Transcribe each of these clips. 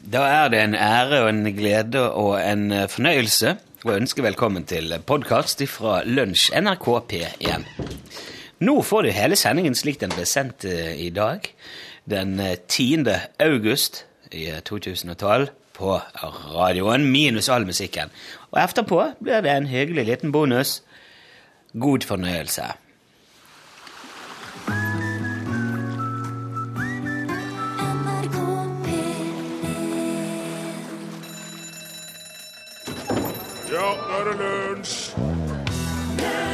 Da er det en ære og en glede og en eh, fornøyelse å ønske velkommen til podkast fra Lunsj NRK P1. Nå får du hele sendingen slik den ble sendt eh, i dag, den eh, 10. august i eh, 2012, på radioen, minus all musikken. Og etterpå blir det en hyggelig liten bonus. God fornøyelse.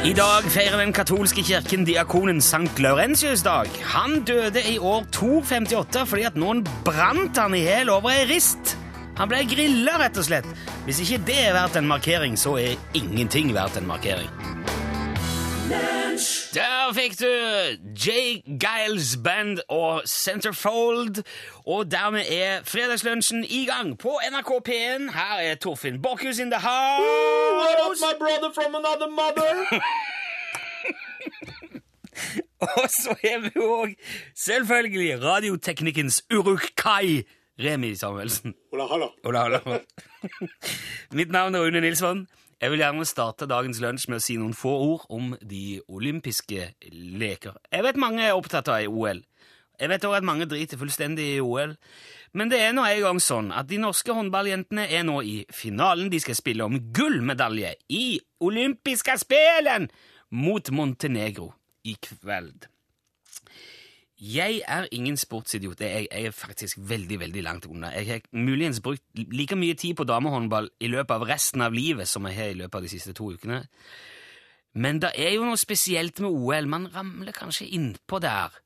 I dag feirer den katolske kirken diakonen Sankt Laurentius dag. Han døde i år 258 fordi at noen brant han i hjel over ei rist. Han ble grilla, rett og slett. Hvis ikke det er verdt en markering, så er ingenting verdt en markering. Der fikk du J. Giles Band og Centerfold. Og dermed er fredagslunsjen i gang på NRK P1. Her er Torfinn Borchhus in the house. my brother from another mother? Og så er vi òg selvfølgelig radioteknikkens Uruk-kai, Remi Samuelsen. Ola, halla. Ola, ola. Mitt navn er Rune Nilsson. Jeg vil gjerne starte dagens lunsj med å si noen få ord om de olympiske leker. Jeg vet mange er opptatt av OL. Jeg vet også at mange driter fullstendig i OL. Men det er nå en gang sånn at de norske håndballjentene er nå i finalen. De skal spille om gullmedalje i olympiske spelen mot Montenegro i kveld. Jeg er ingen sportsidiot. Jeg, jeg er faktisk veldig veldig langt unna. Jeg har muligens brukt like mye tid på damehåndball i løpet av resten av livet som jeg har i løpet av de siste to ukene. Men det er jo noe spesielt med OL. Man ramler kanskje innpå der.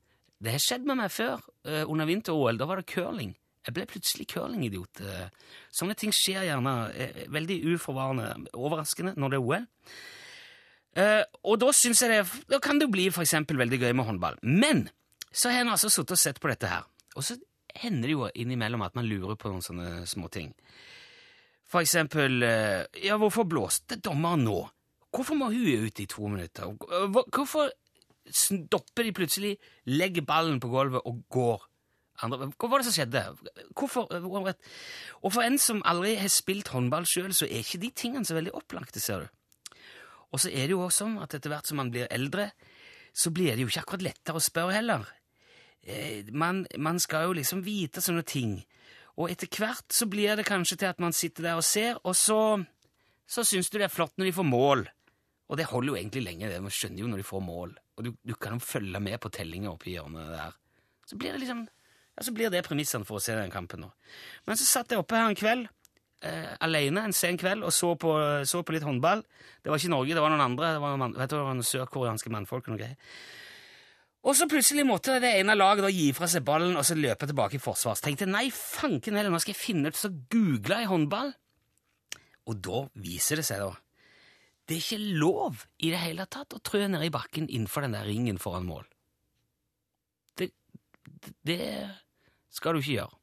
Det har skjedd med meg før, eh, under vinter-OL. Da var det curling. Jeg ble plutselig curlingidiot. Eh, Sånne ting skjer gjerne eh, veldig uforvarende, overraskende, når det er OL. Og da synes jeg det, da kan det bli for eksempel veldig gøy med håndball. Men så har en altså sittet og sett på dette her, og så hender det jo innimellom at man lurer på noen sånne småting. For eksempel eh, Ja, hvorfor blåste dommeren nå? Hvorfor må hun ut i to minutter? Hvorfor stopper de plutselig, legger ballen på gulvet og går? Andre, hva var det som skjedde? Hvorfor? Og for en som aldri har spilt håndball sjøl, så er ikke de tingene så veldig opplagte, ser du. Og så er det jo også sånn at etter hvert som man blir eldre, så blir det jo ikke akkurat lettere å spørre heller. Eh, man, man skal jo liksom vite sånne ting. Og etter hvert så blir det kanskje til at man sitter der og ser, og så, så syns du det er flott når de får mål. Og det holder jo egentlig lenge, det. Man skjønner jo når de får mål. Og du, du kan jo følge med på tellinga oppi hjørnet der. Så blir det liksom ja, så blir det premissene for å se den kampen nå. Men så satt jeg oppe her en kveld, eh, alene en sen kveld, og så på, så på litt håndball. Det var ikke Norge, det var noen andre. Det var noen, vet du, det var noen sørkoreanske mannfolk og noe greier. Og så plutselig måtte det ene laget da gi fra seg ballen og så løpe tilbake i forsvar. Så tenkte jeg nei, fanken heller, nå skal jeg finne ut Så googla jeg håndball. Og da viser det seg, da Det er ikke lov i det hele tatt å trø ned i bakken innenfor den der ringen foran mål. Det, det, skal du ikke gjøre.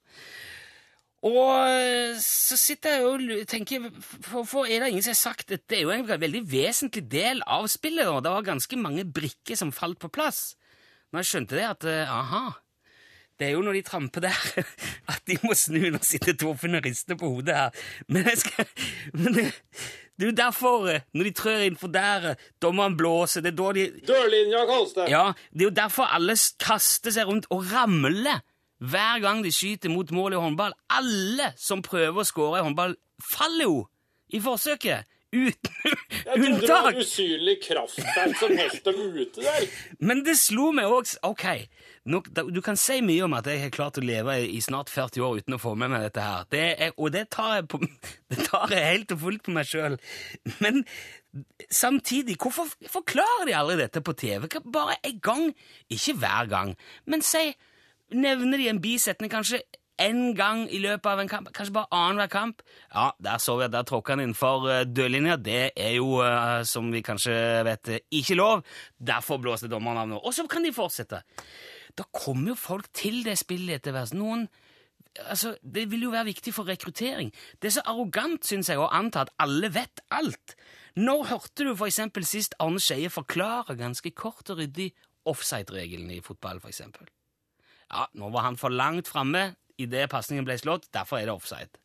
Og eh, så sitter jeg og tenker for er det ingen som har sagt at det er jo en veldig vesentlig del av spillet. og Det var ganske mange brikker som falt på plass. Når jeg skjønte det, at eh, aha, det er jo når de tramper der at de må snu. Nå sitter Torfinn og rister på hodet her. Men, skal, men det, det er jo derfor, eh, når de trør innenfor der, eh, dommeren blåser, det er da de Dørlinja kalles det. ja, det er jo derfor alle kaster seg rundt og ramler hver gang de skyter mot mål i håndball. Alle som prøver å skåre i håndball, faller jo i forsøket. Uten Jeg trodde det unntak. var usynlig kraftverk som holdt dem ute der. Men det slo meg òg Ok, nok, du kan si mye om at jeg har klart å leve i, snart 40 år uten å få med meg dette her. Det er, og det tar, på, det tar jeg helt og fullt på meg sjøl. Men samtidig, hvorfor forklarer de aldri dette på TV? Bare en gang, ikke hver gang, men si Nevner de en bisetning kanskje én gang i løpet av en kamp, kanskje bare annenhver kamp. Ja, der så vi at der tråkka han innenfor uh, dørlinja. Det er jo, eh, som vi kanskje vet, eh, ikke lov. Derfor blåste dommeren av nå. Og så kan de fortsette. Da kommer jo folk til det spillet etter hvert. Noen altså, Det vil jo være viktig for rekruttering. Det er så arrogant, syns jeg, å anta at alle vet alt. Når hørte du for eksempel sist Arne Skeie forklare ganske kort og ryddig offside-regelen i fotball, for eksempel? Ja, nå var han for langt framme idet pasningen ble slått. Derfor er det offside.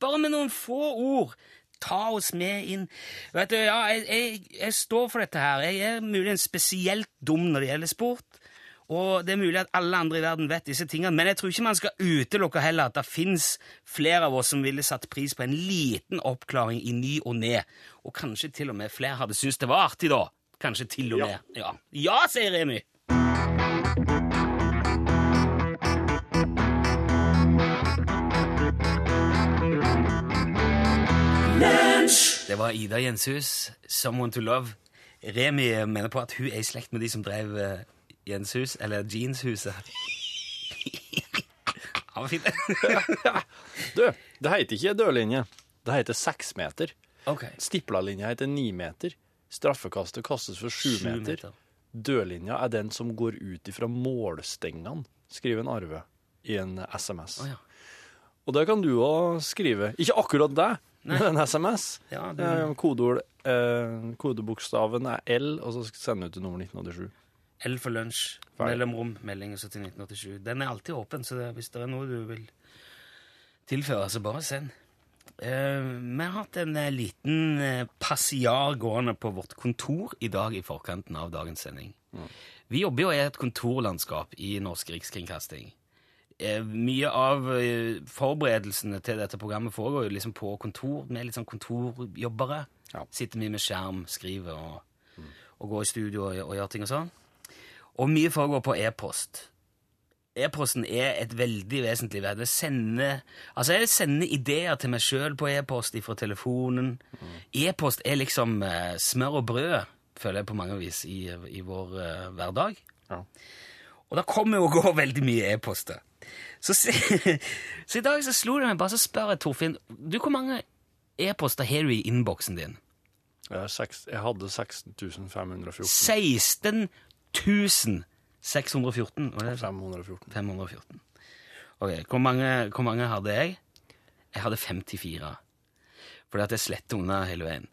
Bare med noen få ord. Ta oss med inn. Vet du, ja, jeg, jeg, jeg står for dette her. Jeg er muligens spesielt dum når det gjelder sport. Og det er mulig at alle andre i verden vet disse tingene, men jeg tror ikke man skal utelukke heller at det fins flere av oss som ville satt pris på en liten oppklaring i ny og ne. Og kanskje til og med flere hadde syntes det var artig, da. Kanskje til og Ja. med. Ja, ja sier Remi. Det var Ida Jenshus, 'Someone to Love'. Remi mener på at hun er i slekt med de som drev eh, Jenshus, eller Jeanshuset. Han var fint. Du, det heter ikke dørlinje. Det heter seksmeter. ok. Stipla-linja heter ni meter. Straffekastet kastes for sju Sju meter. Dørlinja er den som går ut ifra målstengene, skriver en Arve i en SMS. Å, ja. Og det kan du òg skrive. Ikke akkurat det, men en SMS. Ja, du- Kodeord, eh, kodebokstaven er L, og så sender ut til nummer 1987. L for lunsj, mellomrom, melding og så til 1987. Den er alltid åpen, så det, hvis det er noe du vil tilføre, så bare send. Eh, vi har hatt en eh, liten eh, passiar gående på vårt kontor i dag i forkanten av dagens sending. Vi jobber jo i et kontorlandskap i Norsk Rikskringkasting. Eh, mye av eh, forberedelsene til dette programmet foregår jo liksom på kontor, med litt sånn kontorjobbere. Ja. Sitter mye med skjerm, skriver og, og går i studio og, og gjør ting og sånn. Og mye foregår på e-post. E-posten er et veldig vesentlig verd. det. Sender, altså jeg sender ideer til meg sjøl på e-post fra telefonen. E-post er liksom uh, smør og brød, føler jeg på mange vis, i, i vår uh, hverdag. Ja. Og da kommer jo og går veldig mye e-poster. Så, så i dag så slo det meg bare, så spør jeg Torfinn Du, hvor mange e-poster har du i innboksen din? Jeg, seks, jeg hadde 16 514. 16 614. 514. 514. Ok, hvor mange, hvor mange hadde jeg? Jeg hadde 54. Fordi at jeg sletter unna hele veien.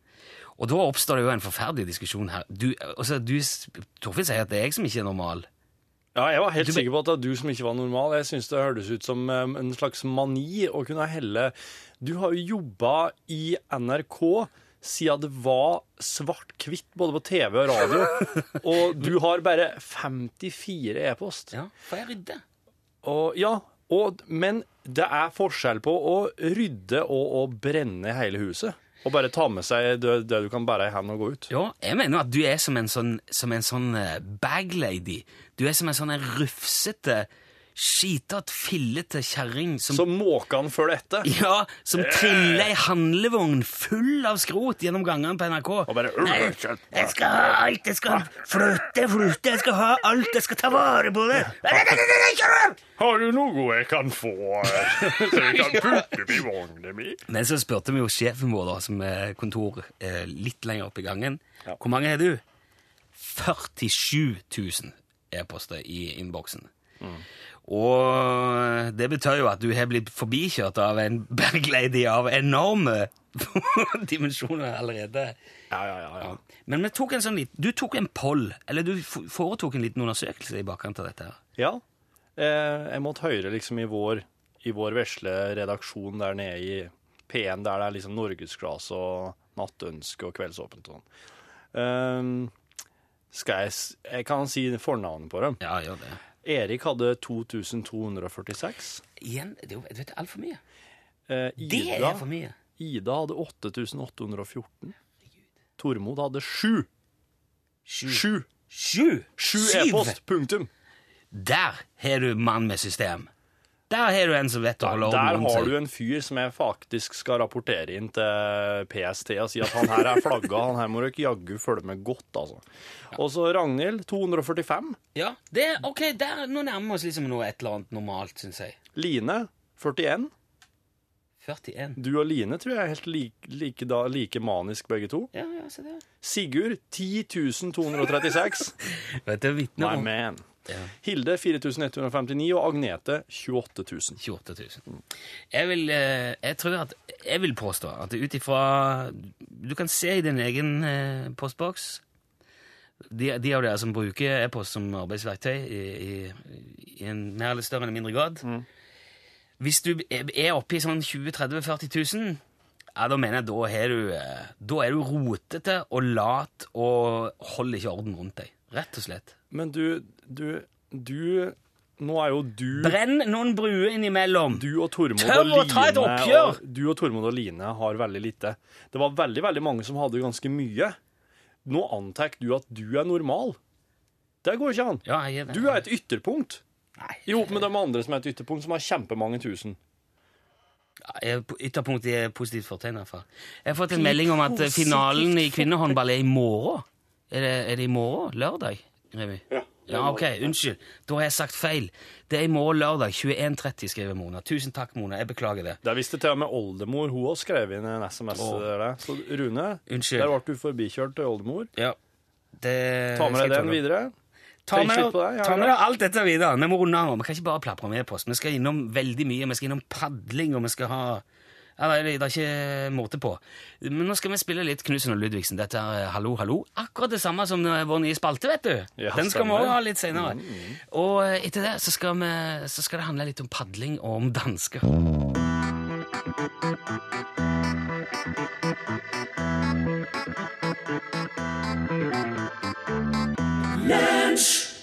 Og da oppstår det jo en forferdelig diskusjon her. Du, altså, du, Torfinn sier at det er jeg som ikke er normal. Ja, jeg var helt sikker på at det var du som ikke var normal. Jeg syns det hørtes ut som um, en slags mani å kunne helle Du har jo jobba i NRK siden det var svart-hvitt både på TV og radio, og du har bare 54 e-post. Ja, For jeg rydder. Og ja, og, men det er forskjell på å rydde og å brenne hele huset. Og bare ta med seg det, det du kan bære i hendene og gå ut. Ja, jeg mener at du er som en sånn, som en sånn eh, baglady. Du er som en sånn rufsete, skitete, fillete kjerring som Så måkene følger etter. Ja, som triller ei handlevogn full av skrot gjennom gangene på NRK. Og bare Nei, jeg skal ha alt, jeg skal flytte, flytte, jeg skal ha alt, jeg skal ta vare på det. Har du noe jeg kan få, så jeg kan putte i vognen min? Men så spurte vi jo sjefen vår, da, som er kontor eh, litt lenger opp i gangen. Hvor mange har du? 47 000 e-poster i innboksen. Og det betyr jo at du har blitt forbikjørt av en baglady av enorme dimensjoner allerede. Ja, ja, ja. ja. Men vi tok en sånn litt, du tok en poll, eller du foretok en liten undersøkelse i bakkant av dette. her. ja. Eh, jeg måtte høre liksom i vår, i vår vesle redaksjon der nede i P1, der det er liksom norgesglass og nattønske og kveldsåpent og sånn. Um, skal jeg, jeg kan si fornavnet på dem. Ja, gjør det. Erik hadde 2246. Igjen, det er jo altfor mye. Eh, Det er for mye. Ida hadde 8814. Tormod hadde sju. Sju. Sju. Sju! Sju e-post. Punktum. Der har du mann med system. Der har du en som vet å holde orden rundt har du en fyr som jeg faktisk skal rapportere inn til PST og si at han her er flagga, han her må dere jaggu følge med godt, altså. Og så Ragnhild, 245. Ja, det, ok, der, Nå nærmer vi oss liksom noe et eller annet normalt, syns jeg. Line, 41. 41. Du og Line tror jeg er helt like, like, da, like manisk begge to. Ja, ja, se det. Sigurd, 10.236. Vet du, vitner My om man. Ja. Hilde, 4159, og Agnete, 28 000. 28 000. Jeg vil, eh, jeg tror at, jeg vil påstå at ut ifra Du kan se i din egen eh, postboks de, de av dere som bruker e-post som arbeidsverktøy i, i, i en mer eller større eller mindre grad, Hvis du er oppe i sånn 20 30 40 000, ja, da mener jeg da, er du, eh, da er du rotete og lat og holder ikke orden rundt deg. Rett og slett. Men du, du, du Nå er jo du Brenn noen bruer innimellom. Du og Tormod Tør å ta et oppgjør! og, Du og Tormod og Line har veldig lite. Det var veldig veldig mange som hadde ganske mye. Nå antar du at du er normal. Det går ikke an. Ja, jeg jeg. Du er et ytterpunkt. Nei, I hop med de andre som er et ytterpunkt, som har kjempemange tusen. Ytterpunktet er ytterpunkt er positivt fortegn, i hvert fall. Jeg har fått en melding om at finalen i kvinnehåndball er i morgen. Er det, er det i morgen? Lørdag? Remi? Ja. Ja, ok, unnskyld. Da har jeg sagt feil. Det er i morgen lørdag 21.30, skriver Mona. Tusen takk, Mona. Jeg beklager det. Der visste til og med oldemor hun også skrev inn en SMS. Der. Så Rune, Unnskyld. der ble du forbikjørt til oldemor. Ja. Det Ta med deg den videre. Ta med, ja, ta med deg alt dette videre. Vi må runde av nå. Vi kan ikke bare plapre med post. Vi skal innom veldig mye. Vi skal innom padling, og vi skal ha ja, Det er ikke måte på. Men nå skal vi spille litt Knutsen og Ludvigsen. Dette er Hallo, hallo. Akkurat det samme som eh, vår nye spalte, vet du. Ja, Den skal vi òg ha litt senere. Og eh, etter det så skal, vi, så skal det handle litt om padling og om dansker.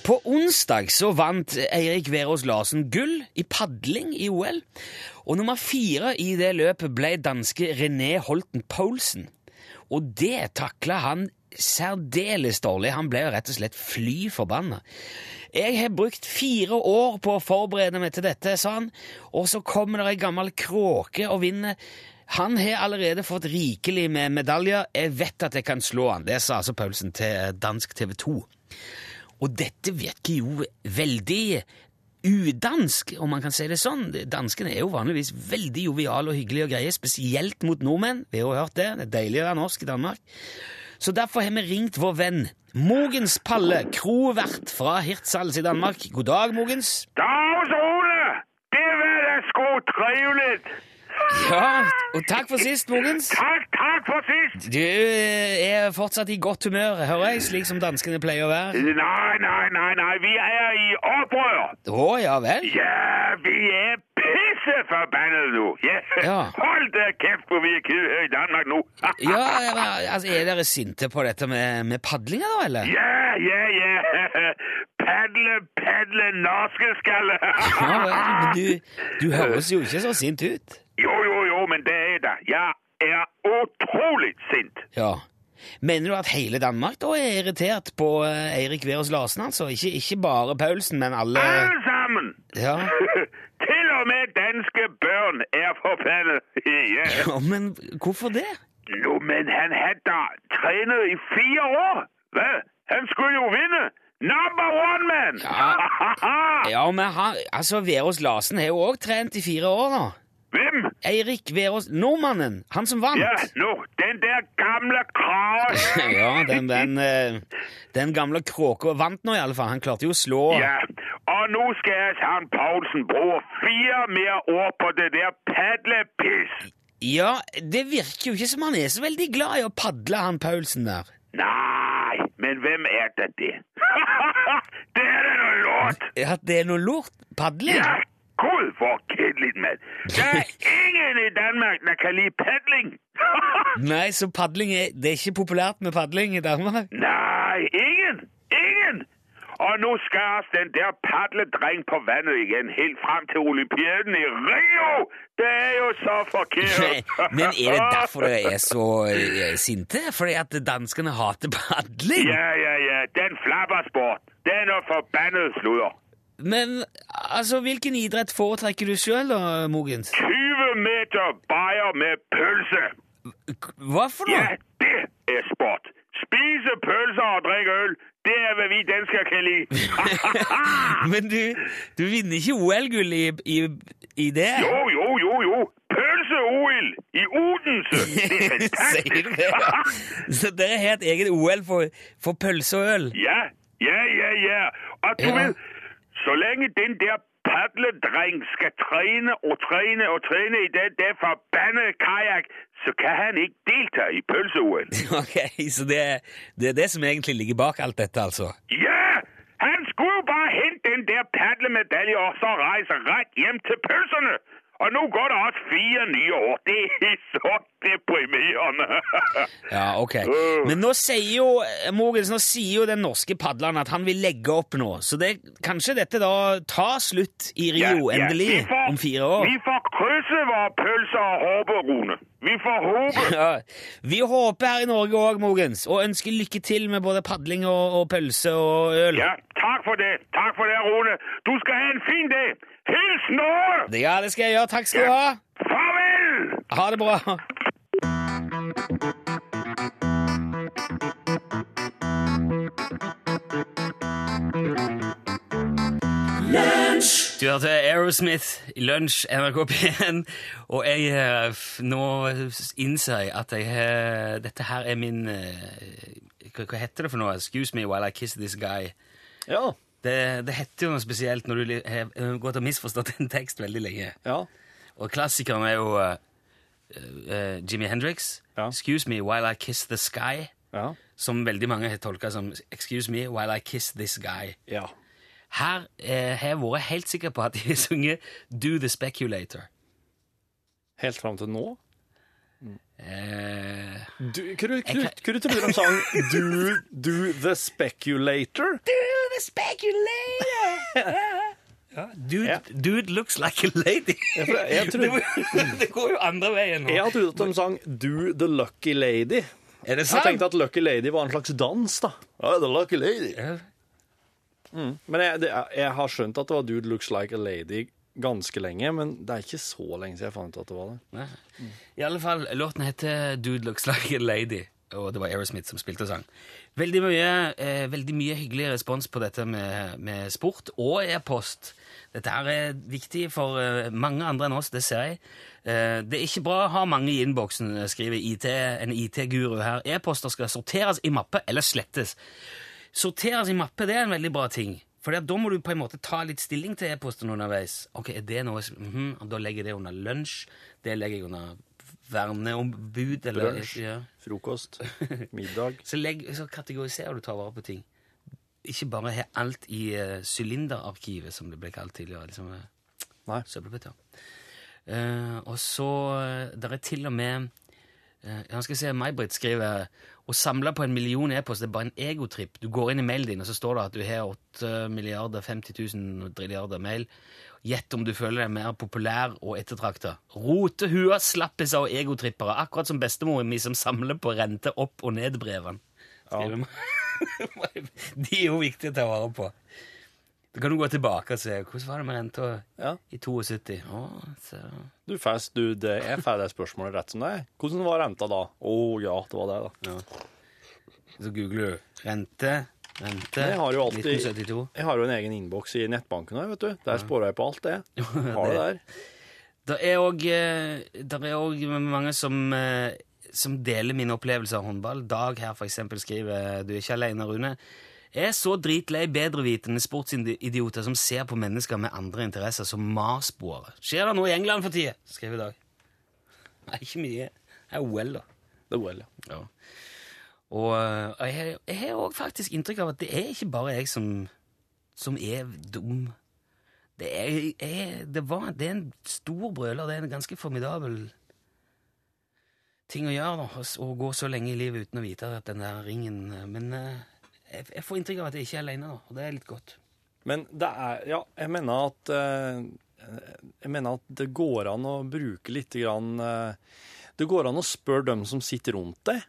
På onsdag så vant Eirik Verås Larsen gull i padling i OL. Og nummer fire i det løpet ble danske René Holten Poulsen. Og det takla han særdeles dårlig. Han ble jo rett og slett fly forbanna. Jeg har brukt fire år på å forberede meg til dette, sa han, og så kommer det ei gammel kråke og vinner. Han har allerede fått rikelig med medaljer. Jeg vet at jeg kan slå han. Det sa altså Paulsen til dansk TV 2. Og dette virker jo veldig udansk, om man kan si det sånn. Danskene er jo vanligvis veldig joviale og hyggelige og greie, spesielt mot nordmenn. Vi har jo hørt det. Det er deilig å være norsk i Danmark. Så derfor har vi ringt vår venn Mogens Palle, krovert fra Hirtshals i Danmark. God dag, Mogens. Dags Ole! Det var da sko trivelig. Ja, og takk for sist, Mogens. Takk, takk for sist. Du eh, er fortsatt i godt humør, hører jeg, slik som danskene pleier å være. Nei, nei, nei, nei, vi er i opprør. Å, ja vel? Ja, vi er pisseforbandet nå. Yeah. Ja. Hold deg kjeft hvor vi er i Danmark nå. Ja, ja, men, altså, Er dere sinte på dette med, med padlinga, da, eller? Ja, ja, ja. Padle, padle, norske skalle. Ja men du, du høres jo ikke så sint ut. Jo, jo, jo, men det er det. Jeg er utrolig sint. Ja. Mener du at hele Danmark da er irritert på eh, Eirik Verås Larsen, altså? Ikke, ikke bare Paulsen, men alle Alle sammen. Ja. Til og med danske børn er forbanna! Ja. ja, men hvorfor det? Jo, men han hadde trenet i fire år. Hva? Han skulle jo vinne! Number one, man! Ja. Ja, men han, altså, Verås Larsen har jo òg trent i fire år nå. Hvem? Eirik Verås Nordmannen, han som vant. Ja, nå, den der gamle krave. Ja, den, den, eh, den gamle kråka vant nå, i alle fall. Han klarte jo å slå Ja, og nå skal jeg han Paulsen bruge fire mer år på det der padlepiss. Ja, det virker jo ikke som han er så veldig glad i å padle, han Paulsen der. Nei, men hvem er det det? det er det noe lort. Ja, det er noe lort? Padling? Ja, gud, hvor kedeligt, mand. Det er ingen i Danmark, der kan lide padling. Nei, så padling er, det er ikke populært med padling i Danmark? Nei, ingen. Ingen. Og nå skal den der padledreng på vannet igjen, helt frem til Olympiaden i Rio. Det er jo så forkert. Men er det derfor dere er så eh, sinte? Fordi at danskene hater padling? Ja, ja, ja. Den flabbersport. Det er noe forbannet sludder. Men altså, hvilken idrett foretrekker du sjøl, da, Mogens? 20 meter bayer med pølse. Hva for noe? Ja, det er sport. Spise pølser og drikke øl, det er, hva vi dansker kan lide. Men du, du vinner ikke OL-gull i, i, i det? jo, jo, jo, jo. Pølse-OL i Odense. Det er fantastisk. det? Så dere har et eget OL for, for pølse og øl? Ja, ja, ja, ja. Og du Ja. ved, så lenge den der padledreng skal trene og trene og trene i den der forbannede kajak, så kan han ikke delta i pølse-OL. Ok, Så det det er det som egentlig ligger bak alt dette, altså? Ja, han skulle jo bare hente den der padlemedaljen og så reise rett hjem til pølserne. Og nå går det altså fire nye år. Det er så deprimerende. Ja, ok. Men nå sier jo Mogens, nå sier jo den norske padleren at han vil legge opp nå, så det, kanskje dette da tar slutt i Rio, Ja, ja, endelig, får- om fire år? Vi får krysse våre pølser og håpe, Rune. Vi får håpe. Ja, vi håper her i Norge òg, Mogens, og ønsker lykke til med både padling og, og pølse og øl. Ja, takk for det. Takk for det, Rune. Du skal ha en fin dag. Hils nå! Ja, det skal jeg gjøre. Takk skal du ha. Farvel! Ha det bra. Du hørte Aerosmith i lunsj, NRK P1, og jeg eh, nå innser jeg at jeg, eh, dette her er min eh, hva, hva heter det for noe? Excuse me while I kiss this guy. Ja. Det, det heter jo noe spesielt når du har gått og misforstått en tekst veldig lenge. Ja. Og klassikeren er jo uh, uh, Jimi Hendrix. Ja. Excuse me while I kiss the sky. Ja. Som veldig mange har tolka som Excuse me while I kiss this guy. ja. Her uh, har jeg vært helt sikker på at de har sunget Do the Speculator. Helt fram til nå? Eh, Du, hva du, hva du- hva du trodde de sang do, do the Speculator? Do the Speculator! ja. Dude, Ja. dude looks like a lady. Jeg det, går- det går jo andre veien nå. Jeg har trodd at de sang Do the Lucky Lady. Er det Jeg tenkte at Lucky Lady var en slags dans, da. Ja, the Lucky Lady. Mm. Men jeg, det, jeg har skjønt at det var Dude Looks Like a Lady ganske lenge, men det er ikke så lenge siden jeg fant ut at det var det. Nei. I alle fall, låten heter Dude Looks Like a Lady, og det var Aerosmith som spilte og sang. Veldig mye, eh, veldig mye hyggelig respons på dette med, med sport og e-post. Dette her er viktig for eh, mange andre enn oss, det ser jeg. Eh, det er ikke bra å ha mange i innboksen, eh, skriver IT, en IT-guru her. E-poster skal sorteres i mappe eller slettes. Sorteres i mappe, det er en veldig bra ting. For da må du på en måte ta litt stilling til e-posten underveis. Ok, er det noe som, mhm, og Da legger jeg det under lunsj, det legger jeg under verneombud eller Brunsj. ja. Frokost, middag. så, legg, så kategoriserer du tar vare på ting. Ikke bare ha alt i uh, sylinderarkivet, som det ble kalt tidligere. liksom eh, Nei. Søppelbøtter. Uh, og så uh, Der er til og med uh, Jeg skal se, May-Britt skriver å samle på en million e-post er bare en egotripp. Du går inn i mailen din, og så står det at du har 8 milliarder 50 000 trilliarder mail. Gjett om du føler deg mer populær og ettertrakta. Rotehua slappes av egotrippere, akkurat som bestemoren min som samler på rente opp- og ned-brevene. Ja. De er jo viktige å ta vare på. Da kan du gå tilbake og se hvordan var det med renta Ja. i 72. Å. Du, Fans, du, det, er ferdig spørsmålet rett som det er. Hvordan var renta da? Å ja, det var det, da. Så googler du rente, rente Jeg har jo alltid- 1972. Jeg har jo en egen innboks i nettbanken òg, vet du. Der spårer jeg på alt det. Har det der. Det er òg òg mange som, eh, som deler mine opplevelser av håndball. Dag her for eksempel skriver Du er ikke alene, Rune. Jeg er så dritlei bedrevitende sportsidioter som ser på mennesker med andre interesser som marsboere. Skjer det noe i England for tida? Skriver Dag. Nei, ikke mye. Det er OL, da. Det er OL, ja. Og eh, jeg, jeg har òg faktisk inntrykk av at det er ikke bare jeg som, som er dum. Det er, jeg, det, var, det er en stor brøler. Det er en ganske formidabel ting å gjøre. Da, å gå så lenge i livet uten å vite at den der ringen eh, Men eh, jeg, jeg får inntrykk av at jeg ikke er alene, nå, og det er litt godt. Men det er Ja, jeg mener at eh, Jeg mener at det går an å bruke litt grann eh, Det går an å spørre dem som sitter rundt deg.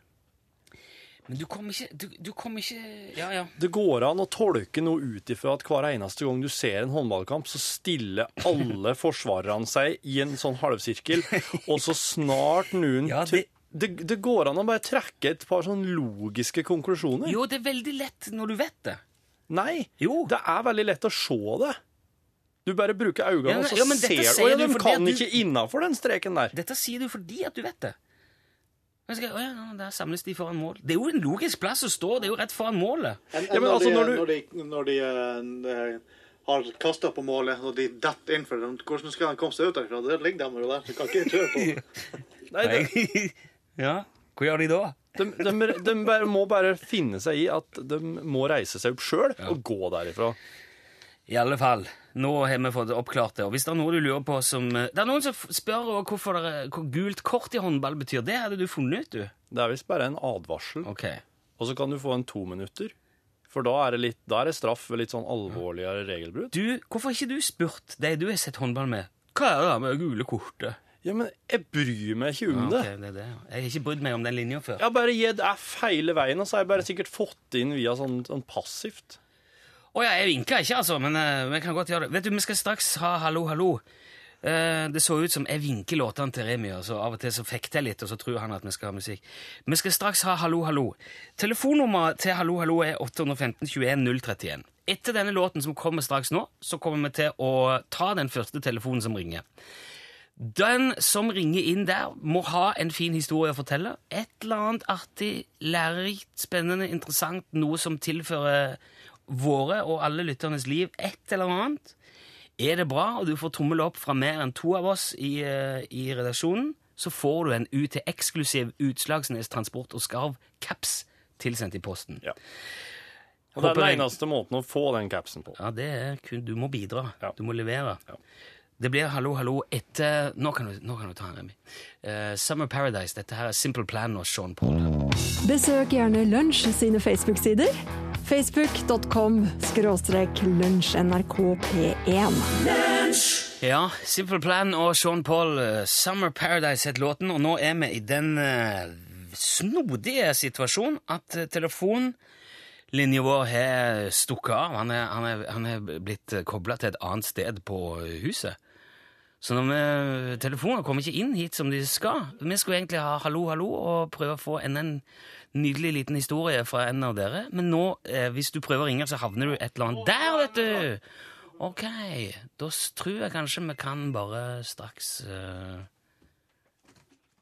Men du kommer ikke Du, du kommer ikke Ja, ja. Det går an å tolke noe ut ifra at hver eneste gang du ser en håndballkamp, så stiller alle forsvarerne seg i en sånn halvsirkel, og så snart noen Ja, det- det, det går an å bare trekke et par sånn logiske konklusjoner. Jo, det er veldig lett når du vet det. Nei, Jo. det er veldig lett å se det. Du bare bruker øynene, Ja, men- og så ja, men dette ser du Å ja, du de kan du- ikke innafor den streken der. Dette sier du fordi at du vet det. Skal, å ja, Der samles de foran mål. Det er jo en logisk plass å stå. Det er jo rett foran målet. Enn Ja, men når, altså, de, når du- når de, når de eh, har kasta på målet, og de detter innenfor hvordan skal de komme seg ut derfra? Der ligger de jo der, Du kan ikke kjøre på. Nei, det, ja, hva gjør de da? de, de, de bare, må bare finne seg i at de må reise seg opp sjøl og gå derifra. I alle fall, nå har vi fått oppklart det. Og hvis det er noe du lurer på som Det er noen som spør hvorfor det er, hva gult kort i håndball betyr. Det hadde du funnet ut, du. Det er visst bare en advarsel. Ok. Og så kan du få en to minutter. For da er det, litt, da er det straff ved litt sånn alvorligere regelbrudd. Du, hvorfor har ikke du spurt de du har sett håndball med? Hva er det der med det gule kortet? Ja, men jeg bryr meg ikke om Ja, det. ok, det er det. ja. Jeg har ikke brydd meg om den linja før. Jeg har bare gitt F hele veien, og så har jeg bare sikkert fått det inn via sånn, sånn passivt. Å ja, jeg vinka ikke, altså, men eh, vi kan godt gjøre det. Vet du, Vi skal straks ha Hallo, hallo. Eh, det så ut som jeg vinker låtene til Remi, og så av og til så fekter jeg litt, og så tror han at vi skal ha musikk. Vi skal straks ha Hallo, hallo. Telefonnummeret til Hallo, hallo er 815 21 031. Etter denne låten som kommer straks nå, så kommer vi til å ta den første telefonen som ringer. Den som ringer inn der, må ha en fin historie å fortelle. Et eller annet artig, lærerikt, spennende, interessant, noe som tilfører våre og alle lytternes liv et eller annet. Er det bra, og du får tommel opp fra mer enn to av oss i, eh, i redaksjonen, så får du en UT-eksklusiv Utslagsnes Transport og Skarv-caps tilsendt i posten. Ja. Og det er den eneste måten å få den capsen på. Ja, det er kun, Du må bidra. Ja. Du må levere. Ja. Det blir hallo, hallo etter Nå kan du, nå kan du ta en, Remi. Uh, Summer Paradise. Dette her er Simple Plan og Sean Paul. Besøk gjerne Lunsj sine Facebook-sider. Facebook.com skråstrek lunsjnrkp1. Ja, Simple Plan og Sean Paul, eh, Summer Paradise het låten, og nå er vi i den uh, snodige situasjonen at uh, telefonlinja vår har stukket av. Han er, han er, han er blitt kobla til et annet sted på huset. Så når vi, telefoner kommer ikke inn hit som de skal. Vi skulle egentlig ha hallo, hallo og prøve å få en, en nydelig liten historie fra en av dere. Men nå, eh, hvis du prøver å ringe, så havner du et eller annet der, vet du! Ok, da tror jeg kanskje vi kan bare straks uh...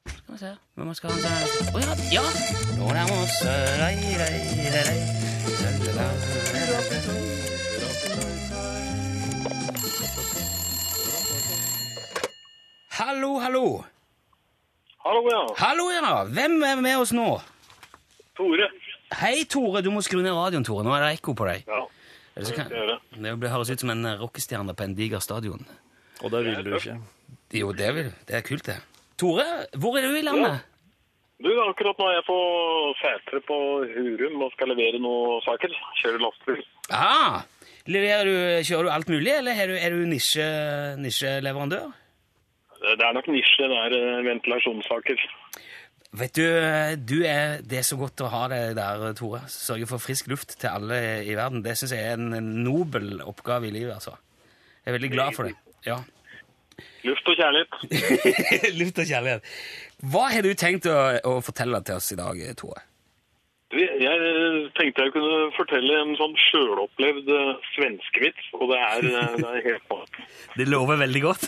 Skal vi se Hvem skal ha en sånn Å ja! ja. Nå nærmer vi oss Hallo, hallo! Hallo, ja. Hallo, ja! Hvem er med oss nå? Tore. Hei, Tore. Du må skru ned radioen, Tore. Nå er det ekko på deg. Ja. det så kan, skal jeg gjøre. det blir- høres ut som en rockestjerne på en diger stadion. Og det vil du ikke. Jo, det, vil, det er kult, det. Tore, hvor er du i landet? Du, akkurat nå er jeg på Sætre på Hurum og skal levere noen saker. Kjører lastebil. Ah, leverer du, kjører du alt mulig, eller er du, er du nisje, nisjeleverandør? Det er nok nisje, det er eh, ventilasjonssaker. Vet du, du er, det er så godt å ha deg der, Tore. Sørge for frisk luft til alle i verden. Det syns jeg er en, nobel oppgave i livet, altså. Jeg er veldig glad for det. Ja. Luft og kjærlighet. luft og kjærlighet. Hva har du tenkt å, å fortelle til oss i dag, Tore? Jeg tenkte jeg kunne fortelle en sånn sjølopplevd eh, svenskevits, og det er, eh, det er helt Det lover veldig godt.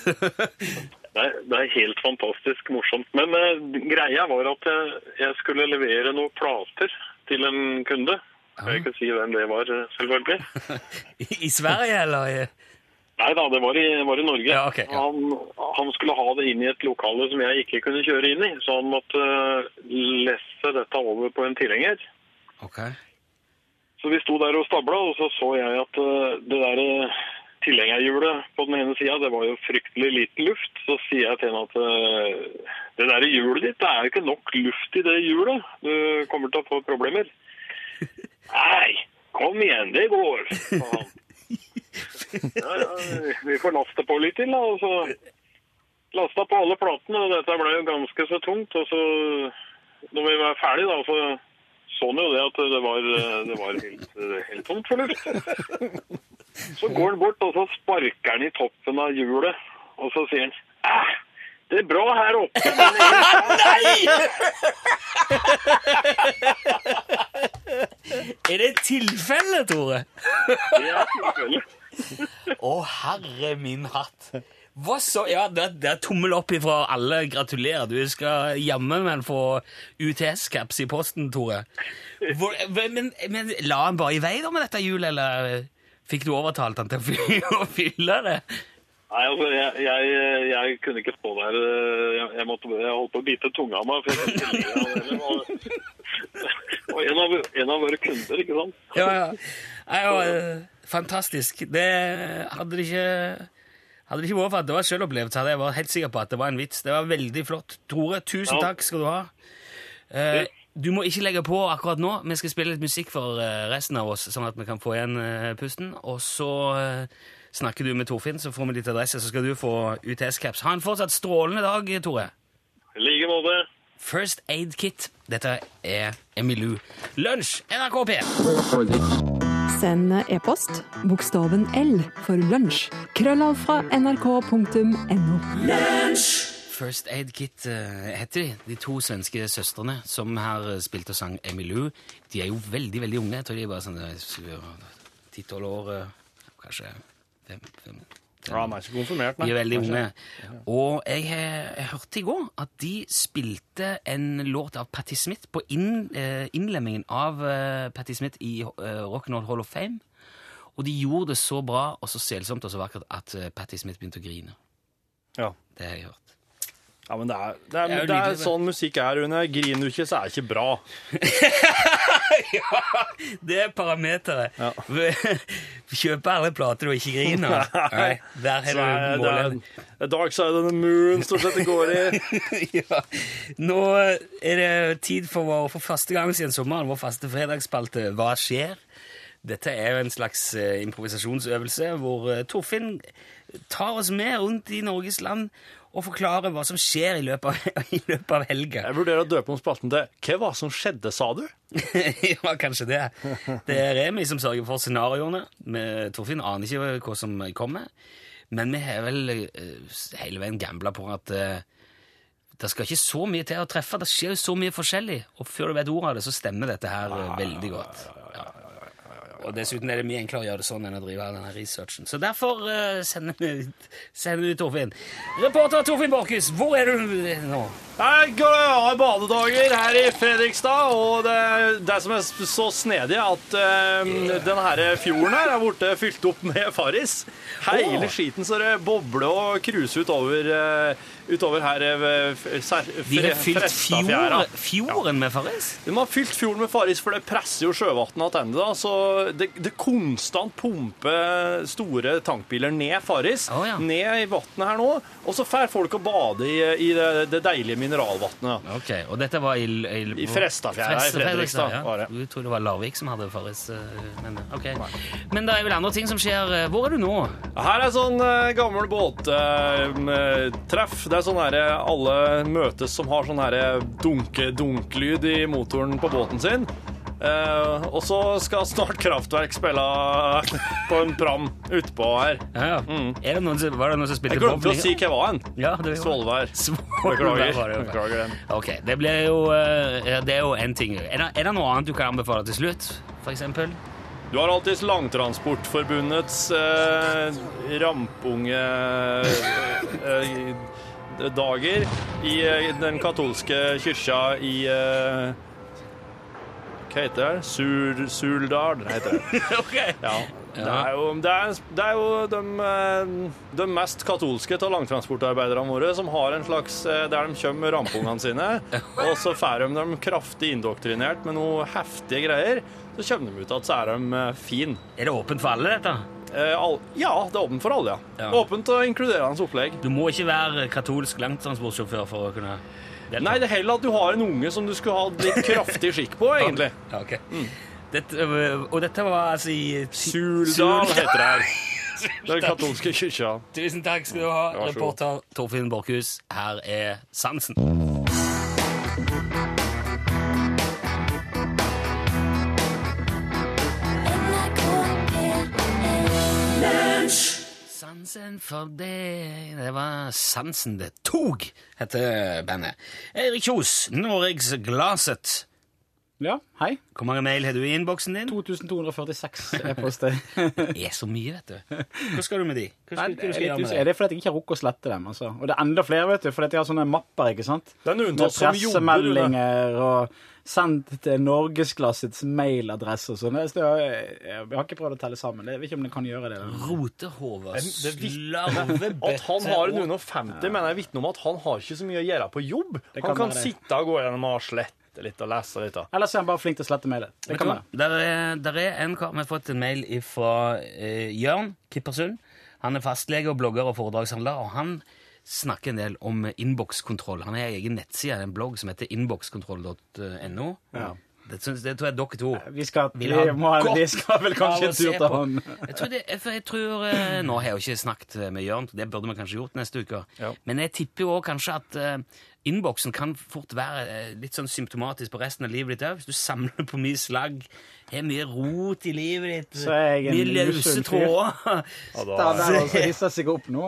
Det er, det er helt fantastisk morsomt. Men uh, greia var at jeg, jeg skulle levere noen plater til en kunde. Jeg kan ikke si hvem det var, eh, selvfølgelig. I, Sverige, eller? Nei da, det var i, var i Norge. Ja, okay, ja. han, han skulle ha det inn i et lokale som jeg ikke kunne kjøre inn i, så han måtte uh, lesse dette over på en tilhenger. Okay. Så vi sto der og stabla, og så så jeg at uh, det der eh, tilhengerhjulet på den ene sida, det var jo fryktelig lite luft. Så sier jeg til henne at eh, det der hjulet ditt, det er jo ikke nok luft i det hjulet. Du kommer til å få problemer. Nei, kom igjen, det går, sa han. Ja, ja, vi får laste på litt til, da. Og så lasta på alle platene, og dette ble jo ganske så tungt. Og så, når vi var ferdig, da, så så han jo det at det var, det var helt, helt tomt for luft. Så går han bort, og så sparker han i toppen av hjulet, og så sier han Æh, det er bra her oppe, men Er det et tilfelle, Tore? det er tilfellet. Å, herre min hatt. Hva så? Ja, det, det er tommel opp ifra alle. Gratulerer. Du skal jammen meg få UTS-caps i posten, Tore. Hvor, men, men la han bare i vei da med dette hjulet, eller fikk du overtalt han til å fylle, det? Nei, altså, jeg, jeg, jeg kunne ikke stå der. Jeg, jeg, måtte, jeg holdt på å bite tunga av meg. For jeg det. Og- Og en av, en av våre kunder, ikke sant? Ja, ja. Nei, ja, eh, fantastisk. Det hadde det ikke hadde det ikke vært for at det var selvopplevd, hadde jeg vært helt sikker på at det var en vits. Det var veldig flott. Tore, tusen Ja. takk skal du ha. Eh, du må ikke legge på akkurat nå. Vi skal spille litt musikk for eh, resten av oss, sånn at vi kan få igjen eh, pusten. Og så eh, snakker du med Torfinn, så får vi ditt adresse, så skal du få UTS-caps. Ha en fortsatt strålende dag, Tore. I like måte. First Aid Kit. Dette er Emilu. Lunsj, NRK P! Send e-post bokstaven L for lunsj. Krøllav fra nrk.no. First Aid Kit eh, heter de, de to svenske søstrene som her spilt spilte og sang Emilu. De er jo veldig, veldig unge. Jeg tror de er bare sånn ti-tolv år, eh, kanskje fem, fem, Ja, han er ikke konfirmert, nei. De er veldig unge. Og jeg, eh, jeg hørte i går at de spilte en låt av Patti Smith på inn, eh, innlemmingen av eh, Patti Smith i eh, Rock'n'Roll Hall of Fame. Og de gjorde det så bra og så selsomt og så vakkert at eh, Patti Smith begynte å grine. Ja. Det har jeg hørt. ja, men det er, det er, Det er det er sånn musikk er, Rune. Griner du ikke, så er det ikke bra. ja, det er parameteret. Ja. Kjøp alle plater du ikke griner. Nei, der har du målet. Dark Side of the Moon stort sett det går i. ja. Nå er det tid for vår, for første gang siden sommeren, vår faste fredagsspalte Hva skjer? Dette er jo en slags eh, improvisasjonsøvelse hvor eh, Torfinn tar oss med rundt i Norges land og forklare hva som skjer i løpet av, i løpet av helga. Jeg vurderer å døpe om spalten til Hva var som skjedde, sa du? ja, kanskje det. Det er Remi som sørger for scenarioene. Torfinn aner ikke hva som kommer. Men vi har vel eh, hele veien gambla på at eh, det skal ikke så mye til å treffe. Det skjer jo så mye forskjellig. Og før du vet ordet av det, så stemmer dette her eh, veldig godt. Og dessuten er det mye enklere å gjøre det sånn enn å drive denne researchen. Så derfor uh, sender vi ut, sender Torfinn. Reporter Torfinn Borchhus, hvor er du nå? Jeg går av badedager her i Fredrikstad, og det, det som er så snedig, er at um, denne fjorden her er blitt fylt opp med Farris. Hele oh. skiten så det bobler og cruiser utover, eh, utover her eh, ser- De har fylt Frestafjæra. fjord, fjorden med Farris? De har fylt fjorden med Farris, for det presser jo sjøvannet tilbake. Så det, det konstant pumper store tankbiler ned Farris, oh, ja. ned i vannet her nå. Og så drar folk og bader i, i det, det deilige mineralvannet. Ok, og dette var i, i, I Frestafjæra i Fredrikstad, ja. Du tror det var Larvik som hadde Farris, eh, men okay. Men det er vel andre ting som skjer. Hvor er du nå? Her er sånn eh, gammel båttreff. Det er sånn her eh, alle møtes som har sånn her dunke-dunk-lyd i motoren på båten sin. Eh, og så skal snart Kraftverk spille på en pram utpå her. Ja, ja. Er det noen som, var det noen som spilte Jeg glemte å si hva var en. Ja, Svolvær. Beklager. den. Ok, det blir jo eh, Det er jo én ting. Er det, er det noe annet du kan anbefale til slutt, eksempel? Du har alltids Langtransportforbundets eh, rampunge eh, dager i eh, den katolske kyrkja i eh, Hva heter det? Sur, Suldal, heter det. ok. Ja. Det er jo, det er, det er jo de, eh, de mest katolske av langtransportarbeiderne våre som har en slags Der de kommer med rampungene sine, og så får de dem kraftig indoktrinert med noe heftige greier. Så kommer de ut at så er de fine. fin. Er det åpent for alle, dette? Eh, all, ja, det er åpent for alle, ja. Åpent og inkluderende opplegg. Du må ikke være katolsk langtransportsjåfør for å kunne delta. Nei, det er heller at du har en unge som du skulle ha litt kraftig skikk på, egentlig. Ja, ok. Dette, øh, og dette var altså i Suldal heter det her. Den katolske kirka. Tusen takk skal du ha, reporter Torfinn Borchhus. Her er Sansen. Sansen for deg Det var Sansen det tog, heter bandet. Eirik Kjos, Norges Glaset. Ja, hei. Hvor mange mail har du i innboksen din? 2246 e-poster. Det er så mye, vet du. Hva skal du med de? Hva skal, Nei, skal med er det? fordi jeg ikke har rukket å slette dem. Altså. Og det er enda flere, vet du, fordi jeg har sånne mapper, ikke sant? Det er noen Med pressemeldinger og sendt til Norgesklassets mailadresse og sånn. Jeg, jeg har ikke prøvd å telle sammen. Jeg vet ikke om den kan gjøre det. Rotehove, slarvebøtte At han har en 150, mener jeg vitner om at han har ikke så mye å gjøre på jobb. Kan Han kan sitte og gå gjennom og slette titte litt og lese litt. da. Eller så er han bare flink til å slette mailer. Det kan være. Der er, der er en kar Vi har fått en mail fra eh, Jørn Kippersund. Han er fastlege og blogger og foredragshandler, og han snakker en del om innbokskontroll. Han har egen nettside, en blogg som heter innbokskontroll.no. Det, synes, det tror jeg dere to Vi skal, vil vi, ha må, godt vi skal vel kanskje en tur til på. han. Jeg tror, det, for jeg tror eh, Nå har jeg jo ikke snakket med Jørn, det burde vi kanskje gjort neste uke. Ja. Men jeg tipper jo kanskje at uh, innboksen kan fort være eh, litt sånn symptomatisk på resten av livet ditt òg. Hvis du samler på mye slagg, har mye rot i livet ditt, Så er jeg en mye løse tråder altså hisser seg opp nå.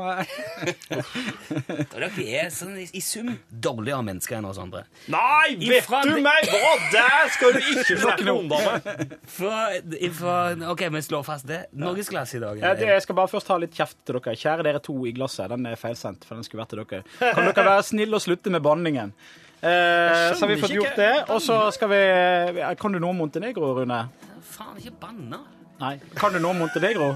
Dere er sånn i, sum dårligere mennesker enn oss andre. Nei, vet Ifra du meg hva! Der skal du ikke snakke om, dame! For, for, ok, vi slår fast det. Norgesglass i dag. Ja, det, jeg skal bare først ha litt kjeft til dere. Kjære dere to i glasset. Den er feilsendt, for den skulle vært til dere. Kan dere være snille og slutte med banningen? Eh, så har vi fått gjort det. Og så skal vi eh, Kan du noe om Montenegro, Rune? Faen, ikke banna. Nei. Kan du noe om Montenegro?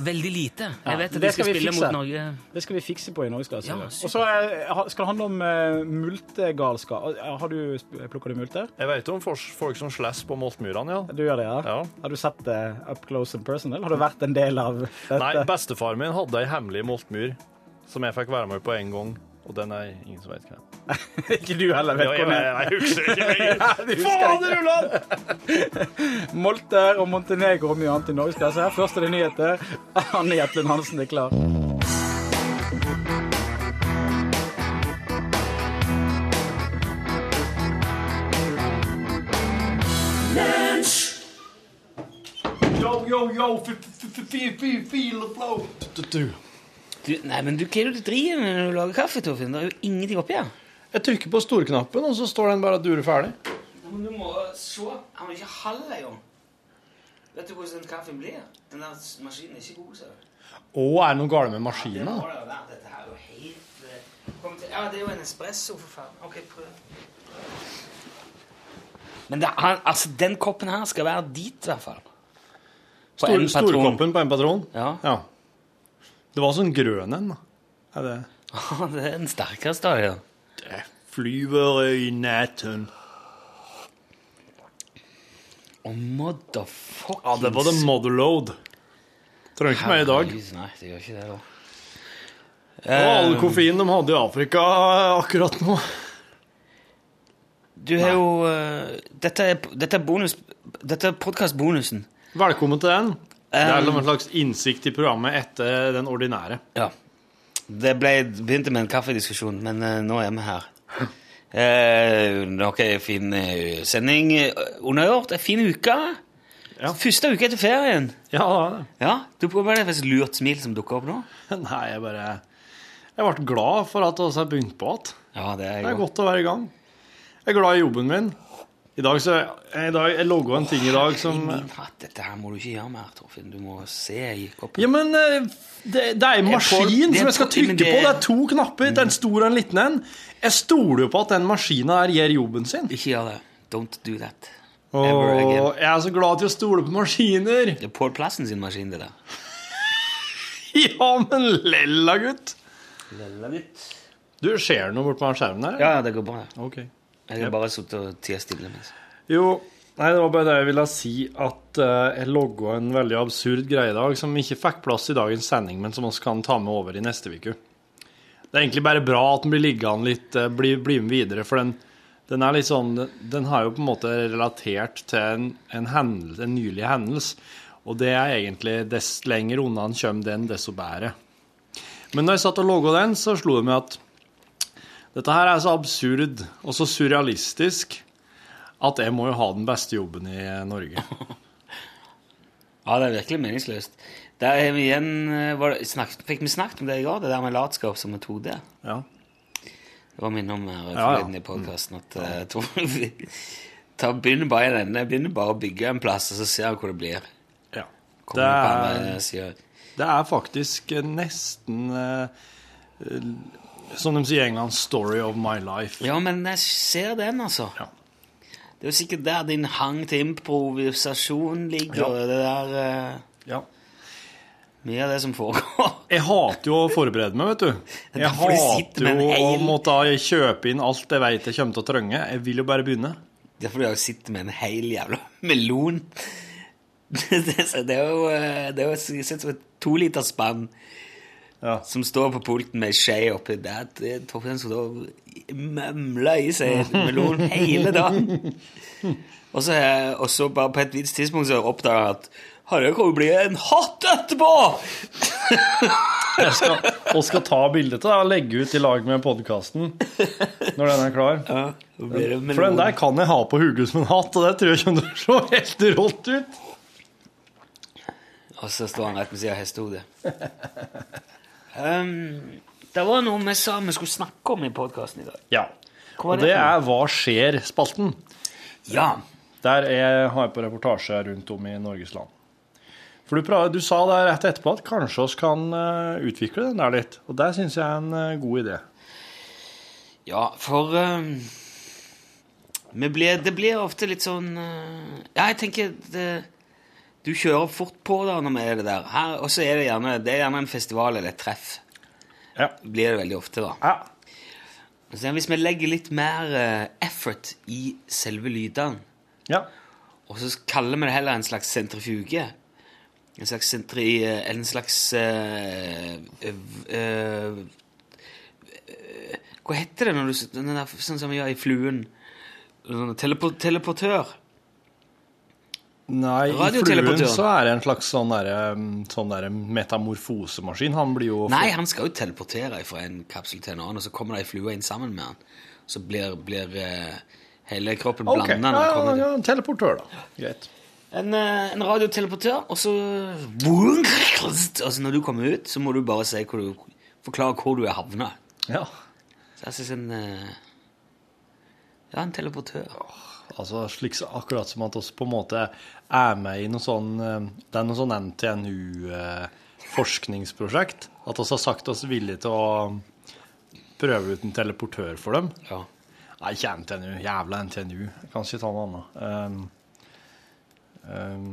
Veldig lite. Jeg vet at det de skal skal vi spille fikse. mot Norge. Det skal vi fikse på i Norgesklasse. Ja, og så eh, skal det handle om uh, multegalskap. Har du plukka du multer? Jeg vet om folk som slåss på Moltmyrene, ja. Du gjør det, ja? ja. Har du sett det up close and personal? Har du vært en del av dette? Nei, bestefaren min hadde ei hemmelig moltmyr som jeg fikk være med på en gang, og den er ingen som vet hva er. ikke du heller vet Ja, det hvor Nei, jeg husker ikke lenger. du husker ikke. Molter og Montenegro og mye annet i Norgesklasse. Først er det nyheter. Anne Jetlund Hansen er klar. Yo, yo, yo, feel the flow. Du, nei, men du, hva er det du driver med når du lager kaffe, Torfinn? Det er jo ingenting oppi her. Jeg trykker på storknappen, og så står den bare og durer ferdig. Men du må se. Han er ikke halv engang. Vet du hvordan den kaffen blir? Den der maskinen er ikke god, ser du. Å, er det noe galt med Det maskinen? må det jo være. Dette her er jo helt eh, til, Ja, det er jo en espresso, for faen. Ok, prøv. Men det, han, altså, den koppen her skal være dit, i hvert fall. På Stor, en patron. storkoppen på en patron? Ja. Ja. Det var sånn grønn en, da. Er det det er den sterkeste da. Det flyver i natten. Oh, motherfuckings Ja, det var det motherload. Trenger ikke mer i dag. Nei, det gjør ikke det, da. Og all koffein de hadde i Afrika akkurat nå. Du har jo uh, Dette er, dette er bonus Dette er podkastbonusen. Velkommen til den. Det er en slags innsikt i programmet etter den ordinære. Ja. Det ble, begynte med en kaffediskusjon, men uh, nå er vi her. Eh, en fin eh, sending undergjort. En fin uke. Ja. Første uke etter ferien. Ja, det var det. Ja, Du prøver det et lurt smil som dukker opp nå? Nei, jeg bare Jeg ble glad for at vi har begynt på igjen. Ja, det er Det er godt å være i gang. Jeg er glad i jobben min. I dag så i dag, Jeg logga en ting i dag som min hatt, Dette her må du ikke gjøre mer, Torfinn. Du må se i koppen. Ja, men eh, det, det er en maskin får- er som jeg skal trykke det, på. det- er to knapper. Det er en stor og en liten en. Jeg stoler jo på at den maskina her gjør jobben sin. Ikke gjør det. Don't do that. Ever again. jeg er så glad til å stole på maskiner. Det er Paul Plassen sin maskin, det der. Ja, men lella, gutt. Lella, gutt. Du, Ser noe bort på skjermen der? Ja, ja, det går bra. Ok. Jeg har bare sittet og tia stille. Mens. Jo, nei, det var bare det jeg ville si, at uh, jeg logga en veldig absurd greie i dag som ikke fikk plass i dagens sending, men som vi kan ta med over i neste uke. Det er egentlig bare bra at den blir liggende litt, uh, bli, bli med videre, for den, den er litt sånn Den har jo på en måte relatert til en, en, hendel, en nylig hendelse, og det er egentlig dess lenger unna en kommer den, desto bedre. Men når jeg satt og logga den, så slo det meg at dette her er så absurd og så surrealistisk at jeg må jo ha den beste jobben i Norge. Ja, det er virkelig meningsløst. Der er vi igjen eh, var det, snakket, Fikk vi snakket om det i går, det der med latskap som metode? Ja. Det var minne om her Ja, ja. i podkasten at eh, jeg tror ta, begynner bare i denne, begynner bare å bygge en plass, og så ser du hvor det blir. ja. Det er, det er faktisk nesten eh, eh, Som de sier i England 'story of my life'. Ja, men jeg ser den, altså. Ja. Det er jo sikkert der din hang til improvisasjon ligger. Ja. Det der uh, Ja. Mye av det som foregår. Jeg hater jo å forberede meg, vet du. Jeg hater jo å måtte kjøpe inn alt jeg vet jeg kommer til å trenge. Jeg vil jo bare begynne. Det er fordi jeg sitter med en hel jævla melon. Det er det er jo eh, det er jo sett som et toliterspann Ja. som står på pulten med skje oppi der. Det er Torfinn som da mømler i seg melon hele dagen. Og så, og så bare på et visst tidspunkt så oppdager jeg at Harre kommer til å bli en hatt etterpå! Jeg skal, og skal ta bilde til deg og legge ut i lag med podkasten når den er klar. Ja. For den der kan jeg ha på hodet som en hatt, og det tror jeg kommer til å se helt rått ut. Og så står han rett ved siden av hestehodet. um, det var noe vi sa vi skulle snakke om i podkasten i dag. Ja. Og det er Hva skjer-spalten. Ja. Der jeg har jeg på reportasje rundt om i Norges land. For du, du sa der rett etterpå at kanskje oss kan eh, utvikle den der litt. Og det syns jeg er en eh, god idé. Ja, for um, vi blir, Det blir ofte litt sånn uh, Ja, jeg tenker det, Du kjører fort på da når vi er det der. Her, og så er det gjerne Det er gjerne en festival eller et treff. Ja. Blir det veldig ofte, da. ja. Så hvis vi legger litt mer eh, effort i selve lydene, ja. og så kaller vi det heller en slags sentrifuge En slags sentri... En slags eh, eh, eh, Hva heter det når du Sånn som vi gjør i Fluen? Sånn teleportør. Nei, i fluen så er det en slags sånn derre sånn der metamorfosemaskin. Han blir jo Nei, han skal jo teleportere fra en kapsel til en annen, og så kommer det ei flue inn sammen med han. Så blir, blir eh, hele kroppen OK. blanda. Ja, ja, ja, en teleportør, da. Greit. En, eh, en radioteleportør, og så Altså, når du kommer ut, så må du bare si hvor du, forklare hvor du er havna. Ja. Så jeg synes en eh, Ja, en teleportør. Altså slik, akkurat som at vi på en måte er med i noe sånn eh, Det er noe sånn NTNU-forskningsprosjekt. At vi har sagt oss villige til å prøve ut en teleportør for dem. Ja. Nei, ikke NTNU. Jævla NTNU. Jeg kan ikke ta noe annet. Um, um,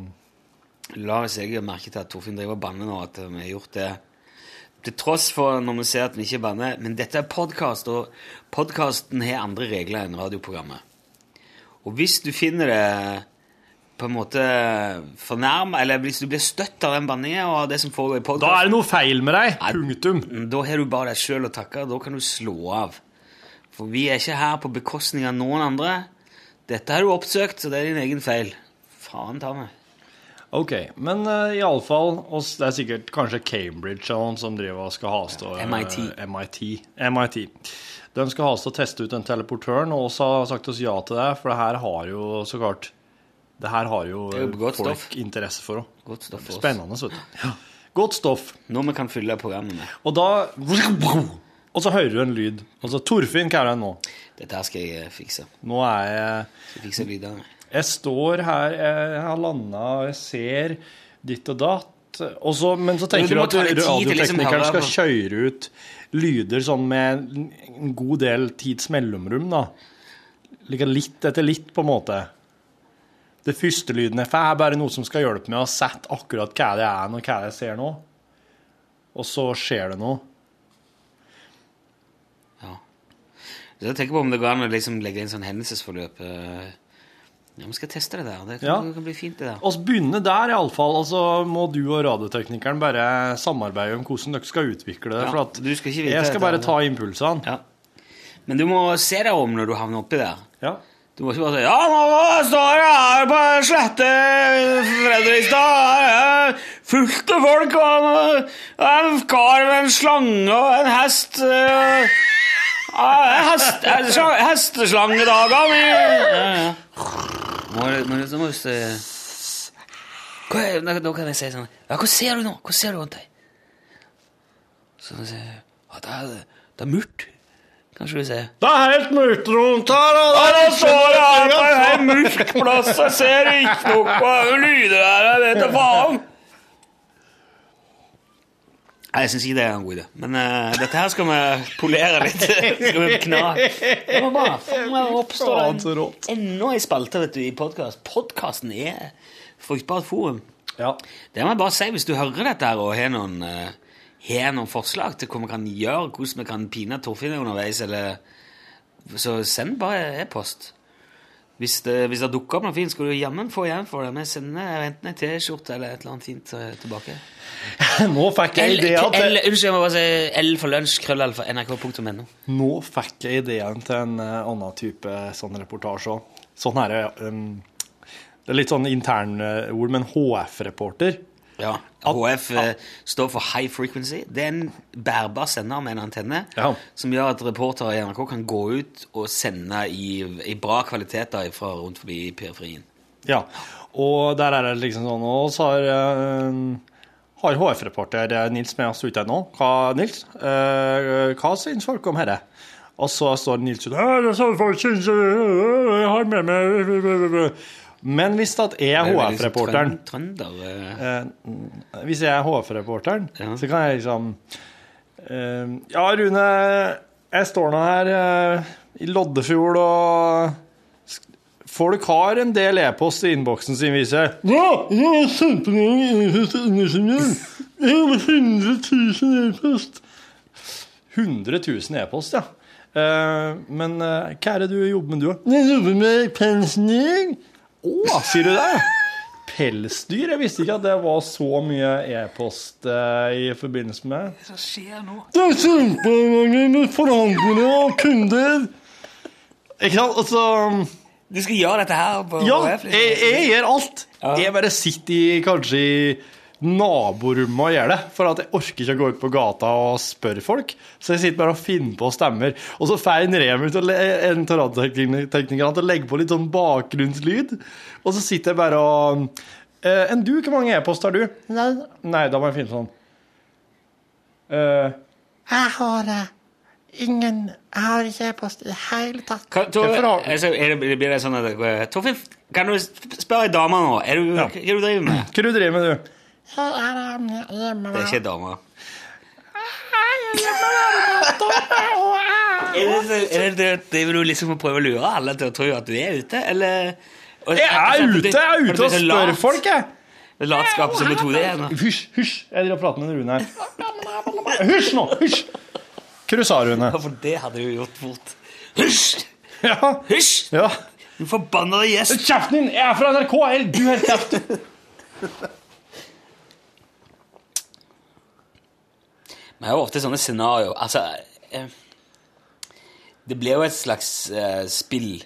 La oss jeg merke til at Torfinn driver og banner nå, at vi har gjort det til tross for når vi ser at vi ikke banner. Men dette er podkast, og podkasten har andre regler enn radioprogrammet. Og hvis du finner det på en måte fornærma, eller hvis du blir støtt av den banningen og det som foregår i da er det noe feil med deg! Punktum. Da har du bare deg sjøl å takke. Da kan du slå av. For vi er ikke her på bekostning av noen andre. Dette har du oppsøkt, så det er din egen feil. Faen ta meg. OK, men uh, iallfall Det er sikkert kanskje Cambridge som driver og skal ha stå MIT. eh, MIT. MIT. De skal ha oss til å teste ut den teleportøren, og oss har sagt oss ja til det, for det her har jo så klart Det her har jo, folk stoff. interesse for òg. Godt stoff for. Spennende, vet du. Godt stoff. Noe vi kan fylle programmet med. Og da Og så hører du en lyd. Og så Torfinn, hva er det nå? Dette her skal jeg fikse. Nå er jeg Skal fikse lydene. Jeg står her, jeg har landa, og jeg ser ditt og datt. Og så, men så tenker du du at liksom radioteknikeren skal kjøre ut lyder sånn med en god del tids mellomrom, da. Litt etter litt, på en måte. Det første lyden jeg får, er bare noe som skal hjelpe meg å sette akkurat hva det er, og hva jeg ser nå. Og så skjer det noe. Ja. jeg tenker på om det går an å liksom legge inn sånn hendelsesforløp. eh. Ja, Vi skal teste det der. Det kan, Ja. det kan bli fint, det der. Og så begynne der, iallfall. Altså, må du og radioteknikeren bare samarbeide om hvordan dere skal utvikle det. Ja, for at du skal ikke vite jeg skal bare det. ta impulsene. Ja. Men du må se deg om når du havner oppi der. Ja. Du må ikke bare si Ja, nå står jeg her på slette Fredrikstad. Her er fullt av folk, og en kar med en slange og en hest. eh, ja, hest slang- Hesteslangedager ja, ja. Må du- må du- Så må du hva er, da kan jeg si sånn Ja, hva ser du nå? Hva ser du rundt deg? Så sier jeg Ja, det er, det er murt. Kanskje du sier Det er helt murt rundt her. og Ja, det nå er står jeg her på helt mørk plass, jeg ser ikke noe lyder her, jeg vet da faen. Nei, jeg syns ikke det er en god idé. Men uh, dette her skal vi polere litt. skal vi kna. Det må bare så rått. enda en spalte vet du, i podkast. Podkasten er fruktbart forum. Ja. Det må jeg bare si, hvis du hører dette her og har noen, uh, har noen forslag til hva vi kan gjøre, hvordan vi kan pine Torfinn underveis, eller så send bare e-post. Hvis det, hvis det dukker opp noe fint, skal du jammen få igjen for det. Vi sender enten en T-skjorte eller et eller annet fint eh, tilbake. Nå fikk jeg ideen til, L, unnskyld, jeg må bare si L for lunsj, krøllalfa, nrk.no. nå fikk jeg ideen til en eh, annen type sånn reportasje òg. Sånn her, um, det er litt sånn internord, men HF-reporter. Ja. HF ja. står for High Frequency. Det er en bærbar sender med en antenne Ja. som gjør at reportere i NRK kan gå ut og sende i, i bra kvaliteter fra rundt forbi periferien. Ja, og der er det liksom sånn Og så har, uh, har HF-reporter eh, Nils med oss ute nå. Hva, Nils? Uh, hva syns folk om dette? Og så står Nils ute er sånn øh, Jeg har med meg Men hvis at jeg er HF-reporteren eh, eh, Hvis jeg er HF-reporteren, Ja. så kan jeg liksom eh, Ja, Rune, jeg står nå her eh, i Loddefjord og Folk har en del e-post i innboksen sin, viser Ja, jeg har sendt på e-post min. Jeg har 100 000 e-post. 100 000 e-post, ja. Eh, men hva er det du jobber med, du? da? Jeg jobber med pensning. Å, sier du det? Pelsdyr? Jeg visste ikke at det var så mye e-post eh, i forbindelse med Hva skjer nå? Det er kjempemange forhandlere og kunder. Ikke sant? Altså Du skal gjøre dette her på Ja, jeg, jeg gjør alt. Ja. Jeg bare sitter i kanskje i naborommet og gjør det, for at jeg orker ikke å gå ut på gata og spørre folk. Så jeg sitter bare og finner på stemmer. Og så får jeg en Remi til en av radioteknikerne til å legge på litt sånn bakgrunnslyd. Og så sitter jeg bare og eh, Enn du, hvor mange e-poster har du? Nei, Nei, da må jeg finne sånn. Eh, jeg har det. ingen Jeg har ikke e-post i det hele tatt. Kan, to, altså, er det, blir det sånn at eh, Torfinn, kan du spørre ei dame nå? Er du, Ja. Hva det du driver med? Hva du driver med, du? Det er ikke dama. Er det, er det, det, driver du liksom og prøver å lure alle til å tro at du er ute, eller og- Jeg er ute, jeg er ute og spør folk, jeg. Det er latskap som metode igjen. Hysj, hysj. Jeg driver og prater med Rune her. Hysj nå, hysj. Hva du sa Rune? Ja, For det hadde du gjort fort. Hysj! Ja, Hysj! ja. Du forbanna gjest! Kjeften din! Jeg er fra NRK! Du helt kjeft! Vi har jo ofte sånne scenarioer. Altså eh, Det blir jo et slags eh, spill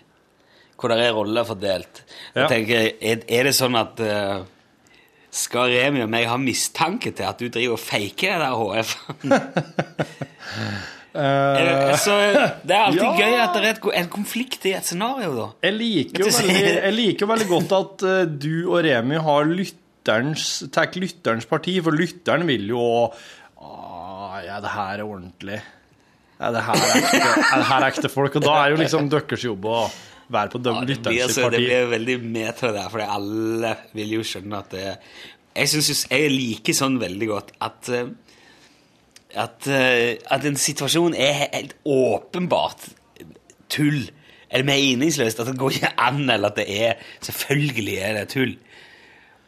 hvor det er roller fordelt. Ja. Jeg tenker, er, er det sånn at eh, Skal Remi og meg ha mistanke til at du driver og faker det der HF-en? Uh, så det er alltid ja. gøy at det er en konflikt i et scenario, da. Jeg liker jo veldig, liker veldig godt at eh, du og Remi har lytterens, tar lytterens parti, for lytteren vil jo «Åh, Ja, det her er ordentlig. Ja, det her er ekte, er det her ekte folk. Og da er jo liksom deres jobb å være på Ja, det, blir, lytterens altså, det blir veldig det der, for alle vil jo skjønne at det Jeg syns jeg liker sånn veldig godt at eh, at, eh, at en situasjon er helt åpenbart tull. Eller meningsløst. At det går ikke an, eller at det er Selvfølgelig er det tull.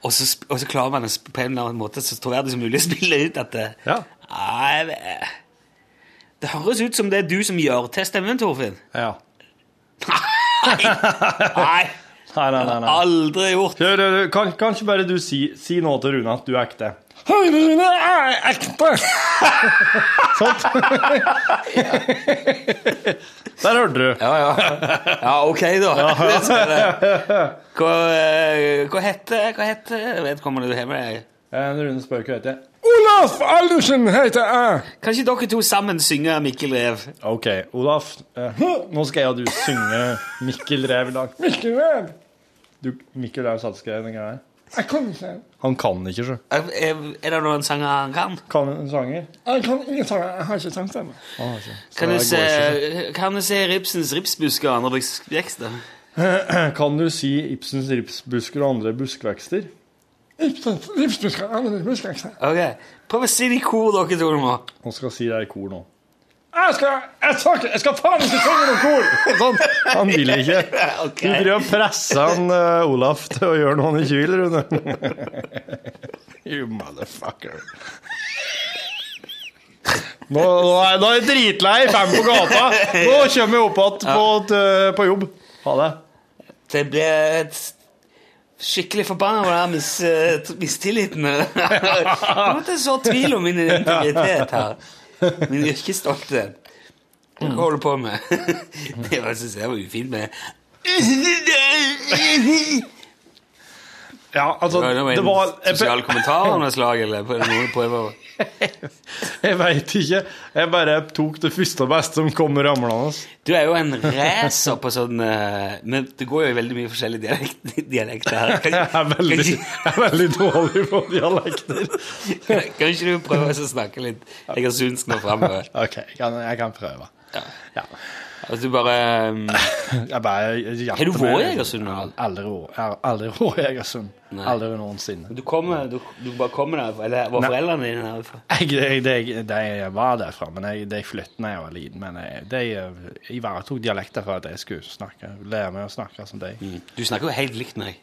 Og så, og så klarer man på en eller annen måte så troverdig som mulig å spille ut at det, Ja. Nei, det- høres ut som det er du som gjør til stemmen, Torfinn. Ja. Nei! Nei, nei, nei. nei. Aldri gjort. Kan, kan ikke bare du si, si noe til Rune at du er ekte? Jeg er ekte! Sånn. Der hørte du. Ja, ja. Ja, ok, da. Hva, eh, hva heter hva heter vedkommende du har med deg? Eh, Rune spør hva heter jeg. Olaf Aldersen heter jeg! Kan ikke dere to sammen synge Mikkel Rev? OK, Olaf. eh, nå skal jeg og du synge Mikkel Rev i dag. Mikkel Rev! Du, Mikkel Rev satt skrevet den greia her. Jeg kan ikke. Han kan ikke, sjø. Er, er det noen sanger han kan? Kan en sanger? Jeg kan ingen sanger. Jeg har ikke. Kan du se, kan du se Ripsens ripsbusker og andre buskvekster? Kan du si Ibsens ripsbusker og andre buskvekster? Ibsens ripsbusker og andre buskvekster. Ok, Prøv å si det i kor, dere to nå. Nå skal si det i kor nå. Jeg skal, jeg skal, jeg skal faen ikke synge noe kor! Sånn. Han vil ikke. Du prøver å presse han uh, Olaf til å gjøre noe han ikke vil, Rune. you motherfucker. Nå, nå, er, nå er jeg dritlei. Fem på gata. Nå kommer jeg opp igjen på, ja. på jobb. Ha det. Det ble et skikkelig forbanna over den mis, eh, mistilliten. Jeg måtte så tvil om min integritet her. Min yrkesstolthet. Hva holder du på med? Det var, synes jeg var ufint med Ja, altså, Det var det en var sosial kommentar av noe slag, eller på noen prøver Jeg veit ikke. Jeg bare tok det første og beste som kom ramlende. Du er jo en racer på sånn eh, Men det går jo i veldig mye forskjellige dialekt, dialekter her. Kan, Jeg er veldig, kan, jeg er veldig dårlig på dialekter. ikke, kan ikke du prøve å snakke litt egersundsk nå framover? OK, jeg kan, jeg kan prøve. Ja. Altså, du bare um, Jeg bare Har du vært i. Egersund. Aldri vært- i Egersund. Aldri noensinne. Du kommer, du, du bare kommer der, eller var Nei. foreldrene dine derfra? Jeg, jeg, de, de var derfra, men jeg, de flyttet da jeg var liten. Men jeg, de ivaretok dialekter for at jeg skulle snakke, lære meg å snakke som de. Du snakker jo helt likt meg.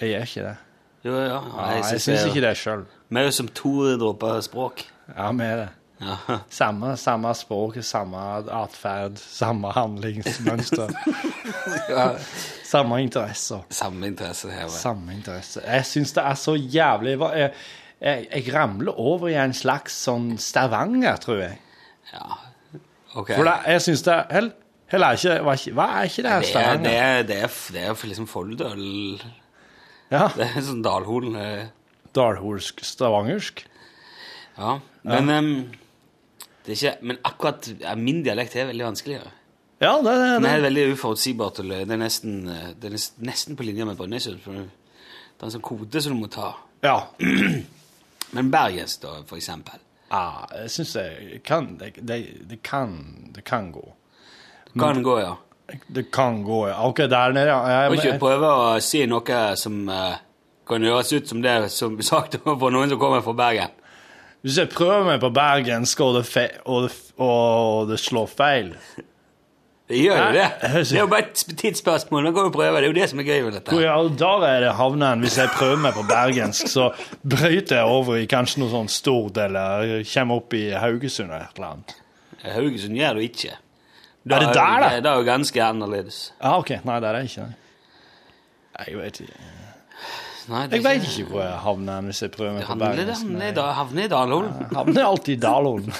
Jeg gjør ikke det. Jo, ja, Ja, jeg syns ikke det sjøl. Vi er jo som to dråper språk. Ja, vi er det. Ja. Samme, samme språk, samme atferd, samme handlingsmønster. Ja. samme interesser. Samme interesse her. vel. Samme interesse. Jeg syns det er så jævlig jeg, jeg, jeg ramler over i en slags sånn Stavanger, tror jeg. Ja. Ok. For det, jeg syns det er hell, hell er ikke, ikke- hva er ikke det her det, er, Stavanger? det, er, det, er, det er liksom Folldøl Ja. Det er sånn Dalholen. eh. Dalholsk, stavangersk. Ja. Men, ja. er ikke, men akkurat min dialekt er veldig vanskeligere. Ja, det, det, Den det. er veldig uforutsigbart. Det er nesten, eh, det er nesten på linje med Brønnøysund. Det er en sånn kode som du må ta. Ja. Men Bergens, da, for eksempel. ja jeg syns det kan det, det, det kan Det kan gå. Kan gå, ja. Det kan gå, ja. OK, der nede, ja. Jeg, Og ikke prøve å si noe som uh, kan høres ut som det som sagt for noen som kommer fra Bergen. Hvis jeg prøver meg på bergensk, og det, fe, og det, og det slår feil Det gjør jo det. Det er jo bare et tidsspørsmål. Nå kan vi prøve. Det er jo det som er gøy med dette. Hvor i all dager er det havnen hvis jeg prøver meg på bergensk, så brøyter jeg over i kanskje noe sånn stort, eller kommer opp i Haugesund eller et eller annet. Haugesund gjør det ikke. ikke. Er det der, da? Det er jo ganske annerledes. Ja, OK. Nei, der er det ikke. Nei, Jeg vet ikke. Nei, Jeg vet ikke hvor jeg havner hvis jeg prøver meg på bergensk. i Da- havne i Dalholen. Jeg havner alltid i Dalholen.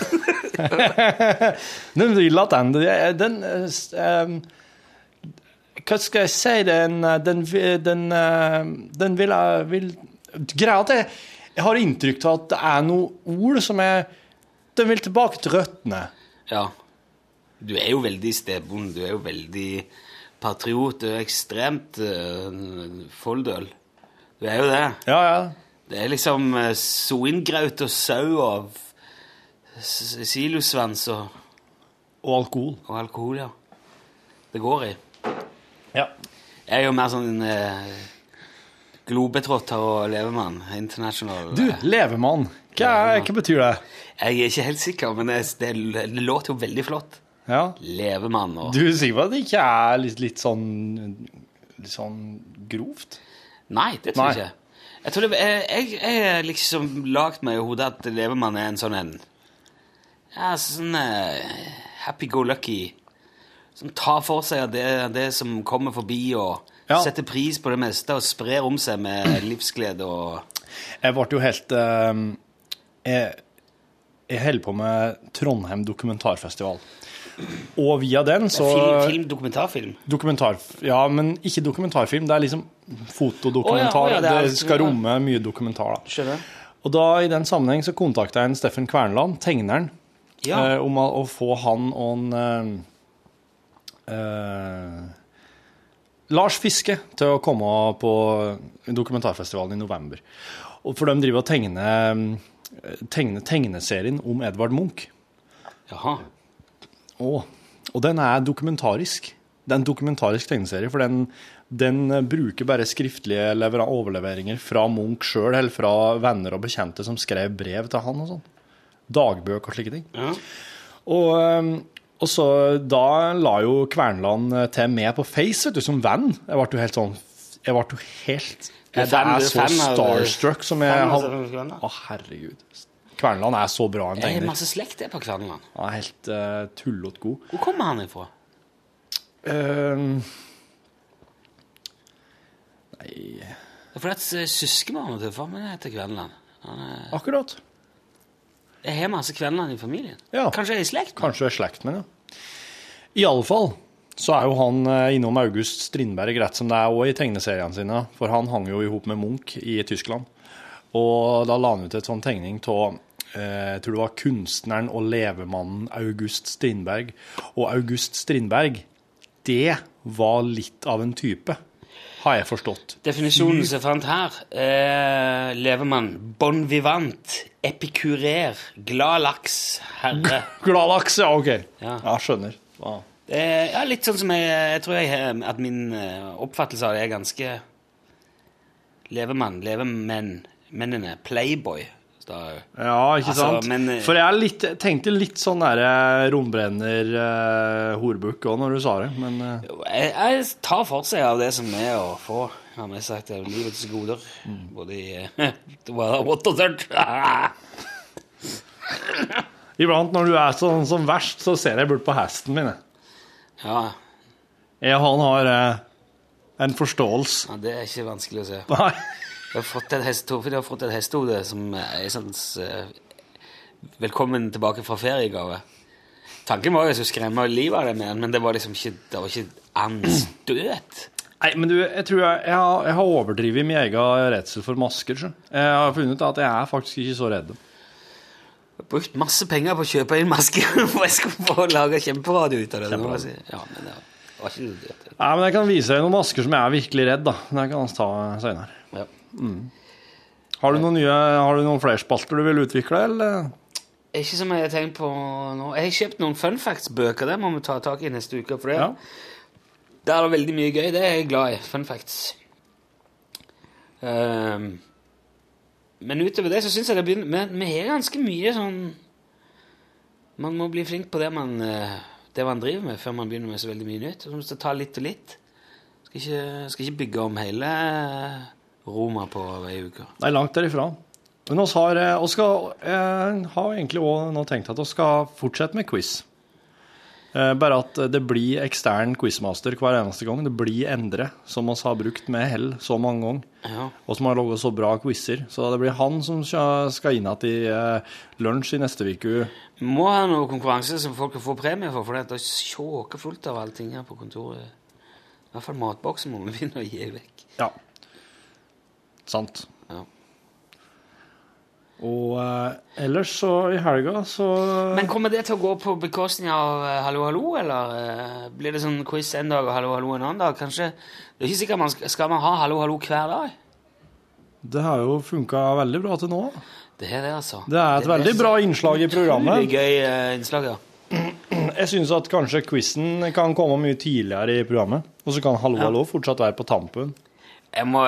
den at den, den eh, Hva skal jeg si? Den, eh, den, den, eh, den vil, vil Greia at jeg, jeg har inntrykk av at det er noen ord som er Den vil tilbake til røttene. Ja. Du er jo veldig stebond Du er jo veldig patriot. Du er ekstremt uh, folldøl. Du er jo det. Ja, ja. Det er liksom uh, soingraut og sau og s- silosvans og, Og alkohol. og alkohol, ja. Det går i. Ja. Jeg er jo mer sånn eh, globetrotter og levemann. International. Du, eh. levemann. Hva, er- hva betyr det? Jeg er ikke helt sikker, men det, det, det låter jo veldig flott. Ja. Levemann og Du sier vel at det ikke er litt, litt sånn Litt sånn grovt? Nei, det tror jeg Nei. ikke. Jeg tror det, jeg, jeg, liksom lagt meg i hodet at levemann er en sånn en Ja, sånn eh, happy-go-lucky. Som tar for seg det, det som kommer forbi, og Ja. setter pris på det meste og sprer om seg med livsglede og Jeg ble jo helt eh, Jeg, jeg holder på med Trondheim dokumentarfestival. Og via den så Film, film, dokumentarfilm. Dokumentar... Ja, men ikke dokumentarfilm. Det er liksom fotodokumentar. Oh, ja, det er- det skal romme mye dokumentar. da. Og da i den sammenheng så kontakta jeg en Steffen Kvernland, tegneren, Ja. eh, om å, å få han og en eh, eh, Lars Fiske til å komme på dokumentarfestivalen i november. Og for de driver og tegner, tegne, tegneserien om Edvard Munch. Jaha. Og, og den er dokumentarisk. Det er en dokumentarisk tegneserie, for den, den bruker bare skriftlige overleveringer fra Munch sjøl, eller fra venner og bekjente som skrev brev til han og sånn. Dagbøk og slike ting. Ja. Og, eh, og så da la jo Kverneland eh, til med på Face, vet du, som venn. Jeg ble jo helt sånn Jeg ble jo helt Jeg er er så starstruck som jeg Kverneland? Å, herregud. Kverneland er så bra en Jeg har tegner. masse slekt jeg, på Kverneland. Han er helt uh, tullete god. Hvor kommer han ifra? Eh, nei Det er fordi at eh, søskenbarnet til far min heter Kverneland. Er- Akkurat. Jeg har masse Kverneland i familien. Ja. Kanskje jeg er i slekt? med Kanskje slekt med, ja. Iallfall så er jo han eh, innom August Strindberg rett som det er òg i tegneseriene sine, for han hang jo i hop med Munch i Tyskland. Og da la han ut et sånn tegning av eh, jeg tror det var kunstneren og levemannen August Strindberg. Og August Strindberg, det var litt av en type, har jeg forstått. Definisjonen som jeg fant her, eh, levemann, bon vivant, epikurer, glad laks, herre. Glad laks, ja, OK. Ja. Ja, skjønner. Ja. Det er ja, litt sånn som jeg, jeg tror jeg at min eh, oppfattelse av det er ganske levemann, levemenn, mennene, playboy. Da, Ja, ikke Altså, sant? men, eh, For jeg litt, tenkte litt sånn derre rombrenner, uh, horebukk òg, når du sa det, men uh. jeg, jeg tar for seg av det som er å få, har vi sagt, er livets goder. Både i What og tørt. iblant når du er sånn som verst, så ser jeg bort på hesten min. Ja, Jeg, han har uh, en forståelse. ja, det er ikke vanskelig å se. Nei. Jeg har fått et hest, hestehode som er sånn eh, Velkommen tilbake fra feriegave. Tanken var jo jeg skulle skremme livet av det med den, men det var liksom ikke, det var ikke anstøt. Nei, men du, jeg tror jeg, jeg, har, jeg har overdrevet min egen redsel for masker. Så. Jeg har funnet ut at jeg er faktisk ikke så redd. Jeg har brukt masse penger på å kjøpe inn masker for jeg skulle få lage kjemperadio ut av det. si. Ja, men det var ikke det. Nei, men Jeg kan vise deg noen masker som jeg er virkelig redd, da. Det kan vi ta senere. Ja. Har du noen nye, har du noen flere spalter du vil utvikle, eller? Ikke som jeg har tenkt på nå. Jeg har kjøpt noen fun facts-bøker. Det må vi ta tak i neste uke. For det. Ja. Der er det veldig mye gøy. Det er jeg glad i. Fun facts. Um, men utover det så syns jeg det begynner Vi, vi har ganske mye sånn Man må bli flink på det man, eh, det man driver med, før man begynner med så veldig mye nytt. Så man skal ta litt og litt. Skal ikke, skal ikke bygge om hele Roma på ei uke. Nei, langt derifra. Men oss har, eh, oss skal, eh, har egentlig òg tenkt at vi skal fortsette med quiz. Eh, bare at det blir ekstern quizmaster hver eneste gang. Det blir Endre, som vi har brukt med hell så mange ganger. Ja. Og som har laget så bra quizer. Så det blir han som skal inn igjen i eh, lunsj i neste uke. Må ha noe konkurranse som folk kan få premie for, for det er sjåkefullt av allting her på kontoret. I hvert fall matboksen må vi begynne å gi vekk. Ja. Sant. Ja. Og eh, ellers så i helga så Men kommer det til å gå på bekostning av eh, Hallo, hallo, eller eh, blir det sånn quiz en dag og Hallo, hallo en annen dag? Kanskje Det er ikke sikkert man skal, skal man ha Hallo, hallo hver dag? Det har jo funka veldig bra til nå. Det er det, altså. Det er et veldig bra innslag i programmet. Utrolig gøy eh, innslag, ja. Jeg syns at kanskje quizen kan komme mye tidligere i programmet. Og så kan Hallo, hallo fortsatt være på tampen. Jeg må,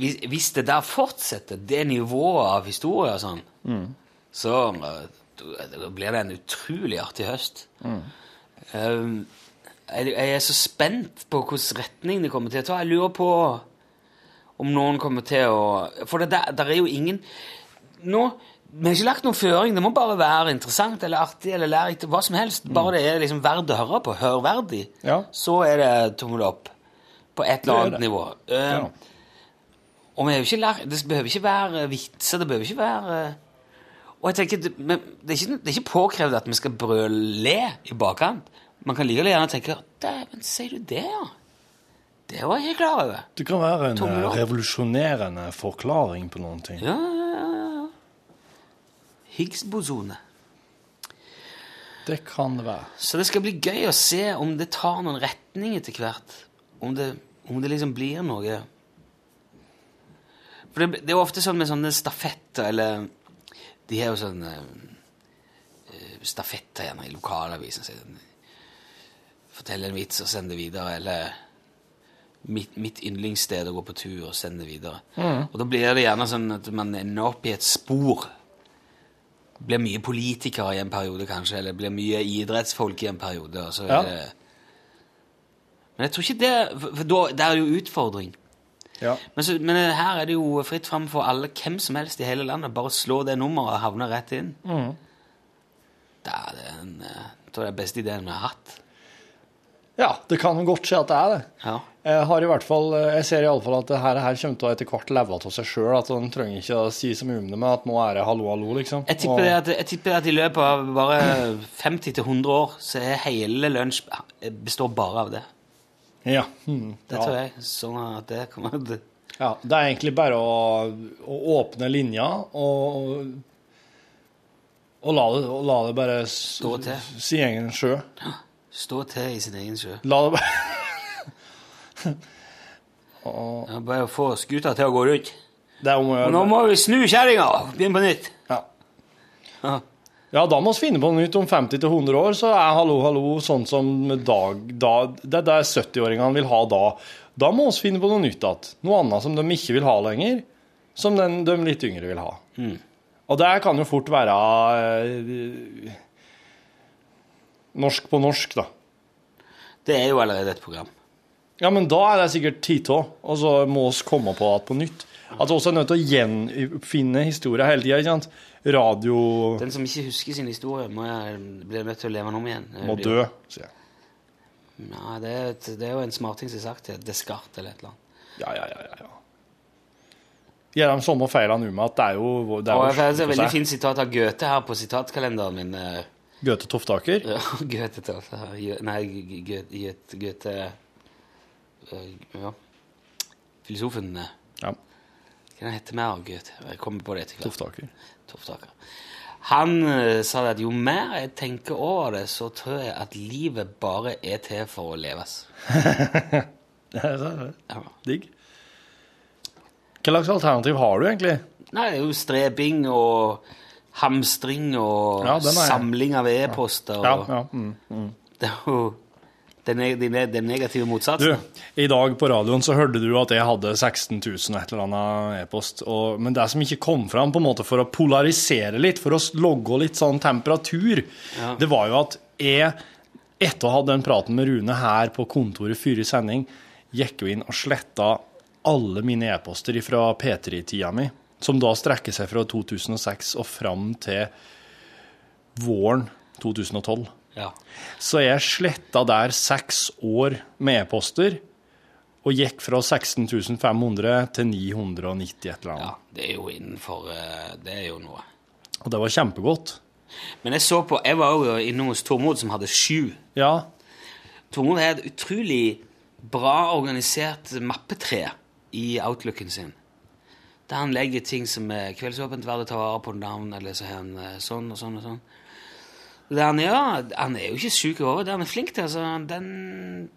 hvis, hvis det der fortsetter, det nivået av historie og sånn, så eh, da blir det en utrolig artig høst. Um, jeg, jeg er så spent på hvilken retning det kommer til å ta. Jeg lurer på om noen kommer til å For det der, der er jo ingen nå, Vi har ikke lagt noen føring. Det må bare være interessant eller artig eller lærerikt. Hva som helst. Bare det er liksom verdt å høre på. Hørverdig. Ja. Så er det tommel opp. På et eller er annet nivå. Uh, Ja. og vi er jo ikke lær, det behøver ikke være vitser, det behøver ikke være Og jeg tenker, det, det, er ikke, det er ikke påkrevd at vi skal brøle i bakkant. Man kan like gjerne tenke Dæven, sier du det, ja? Det var jeg ikke klar over. Det kan være en Tommel eh, revolusjonerende forklaring på noen ting. Ja, ja, ja. ja. Higgs-bosone. Det kan det være. Så det skal bli gøy å se om det tar noen retning etter hvert. Om det, om det liksom blir noe For det, det er jo ofte sånn med sånne stafetter, eller De har jo sånne eh, stafetter gjerne i lokalavisen. Så Fortell en vits og send det videre, eller mitt, mitt yndlingssted å gå på tur og sende det videre. Og da blir det gjerne sånn at man ender opp i et spor. blir mye politikere i en periode, kanskje, eller blir mye idrettsfolk i en periode. Og så Ja. er det... Men jeg tror ikke det For da, det er jo utfordring. Ja. Men, så, men her er det jo fritt fram for alle, hvem som helst i hele landet. Bare slå det nummeret og havne rett inn. Mm. Det er det en, eh, jeg tror det er den beste ideen vi har hatt. ja, det kan godt skje at det er det. Ja. Jeg har i hvert fall, jeg ser i alle fall at det her, her kommer til å etter hvert leve av seg sjøl. At en trenger ikke å si så mye om det, men at nå er det hallo, hallo, liksom. Jeg tipper, Og- det at, jeg tipper at i løpet av bare 50-100 år så er hele lunsj består bare av det. Ja. Mm, Det ja. tror jeg. Sånn at det kommer til Ja, det er egentlig bare å, å åpne linja og, og, la det, og la det bare Stå til. Sin egen sjø. stå til i sin egen sjø. La det bare Ja, bare få skuta til å gå rundt. Det er om å Og nå må vi snu kjerringa! Begynne på nytt. Ja. Ja. Ja, da må vi finne på noe nytt om 50-100 år, så er hallo, hallo sånn som dag, da, det er det 70-åringene vil ha da. Da må vi finne på noe nytt igjen. Noe annet som de ikke vil ha lenger, som den, de litt yngre vil ha. Mm. Og det kan jo fort være eh, norsk på norsk, da. Det er jo allerede et program. Ja, men da er det sikkert tid til, og så må vi komme på det på nytt. Vi også er nødt til å gjenfinne historier hele tida? Radio Den som ikke husker sin historie, må jeg bli nødt til å leve den om igjen. må dø, sier jeg. Nei, det, er, et- det er jo en smarting som har sagt det. Descartes eller et eller annet. Ja, ja, ja, ja, ja. Gjør de samme feilene med at det er jo det er jo det er et veldig fint sitat av Goethe her på sitatkalenderen min. eh, Goethe Toftaker. Ja, Goethe Toftaker Nei, Goethe, Goethe, Goethe eh, Ja. Filosofen eh, Ja, Hva heter mer oh, gud? Jeg kommer på det etter hvert. Toftaker. Toftaker. Han uh, sa at jo mer jeg tenker over det, så tror jeg at livet bare er til for å leves. Det er det. Ja. Digg. Hva slags alternativ har du egentlig? Nei, det er jo strebing og hamstring og Ja, samling av e-poster. Ja, ja. Mm, mm. Det er jo den, den negative motsatsen? Du, i dag på radioen så hørte du at jeg hadde 16 000 et eller annet e-post, men det som ikke kom fram på en måte for å polarisere litt, for å logge litt sånn temperatur, Ja. det var jo at jeg, etter å ha hatt den praten med Rune her på kontoret før i sending, gikk jo inn og sletta alle mine e-poster fra P3-tida mi, som da strekker seg fra 2006 og fram til våren 2012. Ja. Så jeg sletta der seks år med e-poster, og gikk fra 16.500 til 990 et eller annet. ja, det er jo innenfor eh, Det er jo noe. Og det var kjempegodt. Men jeg så på Jeg var jo innom hos Tormod, som hadde sju. Ja, Tormod har et utrolig bra organisert mappetre i outlooken sin. Der han legger ting som er kveldsåpent, verdt å ta vare på navn, eller så har han eh, sånn og sånn og sånn. Han gjør, han er jo ikke syk i hodet, det han er flink til. altså Den,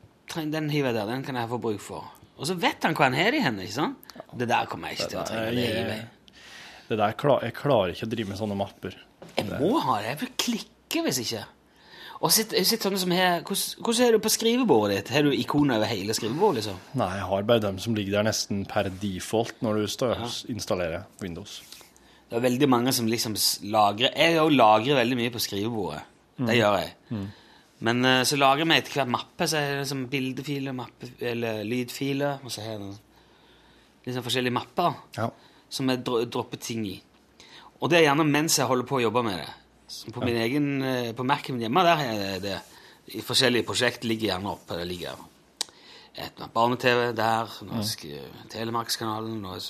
den hiver jeg der, den kan jeg få bruk for. Og så vet han hva han har i henne. ikke sant? Det der kommer jeg ikke til å trenge. Det jeg. det der klar, Jeg klarer ikke å drive med sånne mapper. Jeg må ha det. Jeg vil klikke hvis ikke. Og sitt, sitt sitter sånne som her, hvordan, hvordan er du på skrivebordet ditt? Har du ikoner over hele skrivebordet? liksom? Nei, jeg har bare dem som ligger der nesten per default når du står, installerer Windows. Det er veldig mange som liksom lagrer Jeg jo lagrer veldig mye på skrivebordet. Det gjør jeg. Men eh, så lagrer vi etter hvert mappe. Så er det liksom bildefiler, mappe, eller lydfiler, og så har jeg liksom forskjellige mapper Ja. som jeg dropper ting i. Og det er gjerne mens jeg holder på å jobbe med det. Så på min egen, eh, på Mac-en min hjemme, der har jeg det. I forskjellige prosjekt ligger gjerne oppe. Det ligger et barne-TV der, norsk mm. Telemarkskanalen og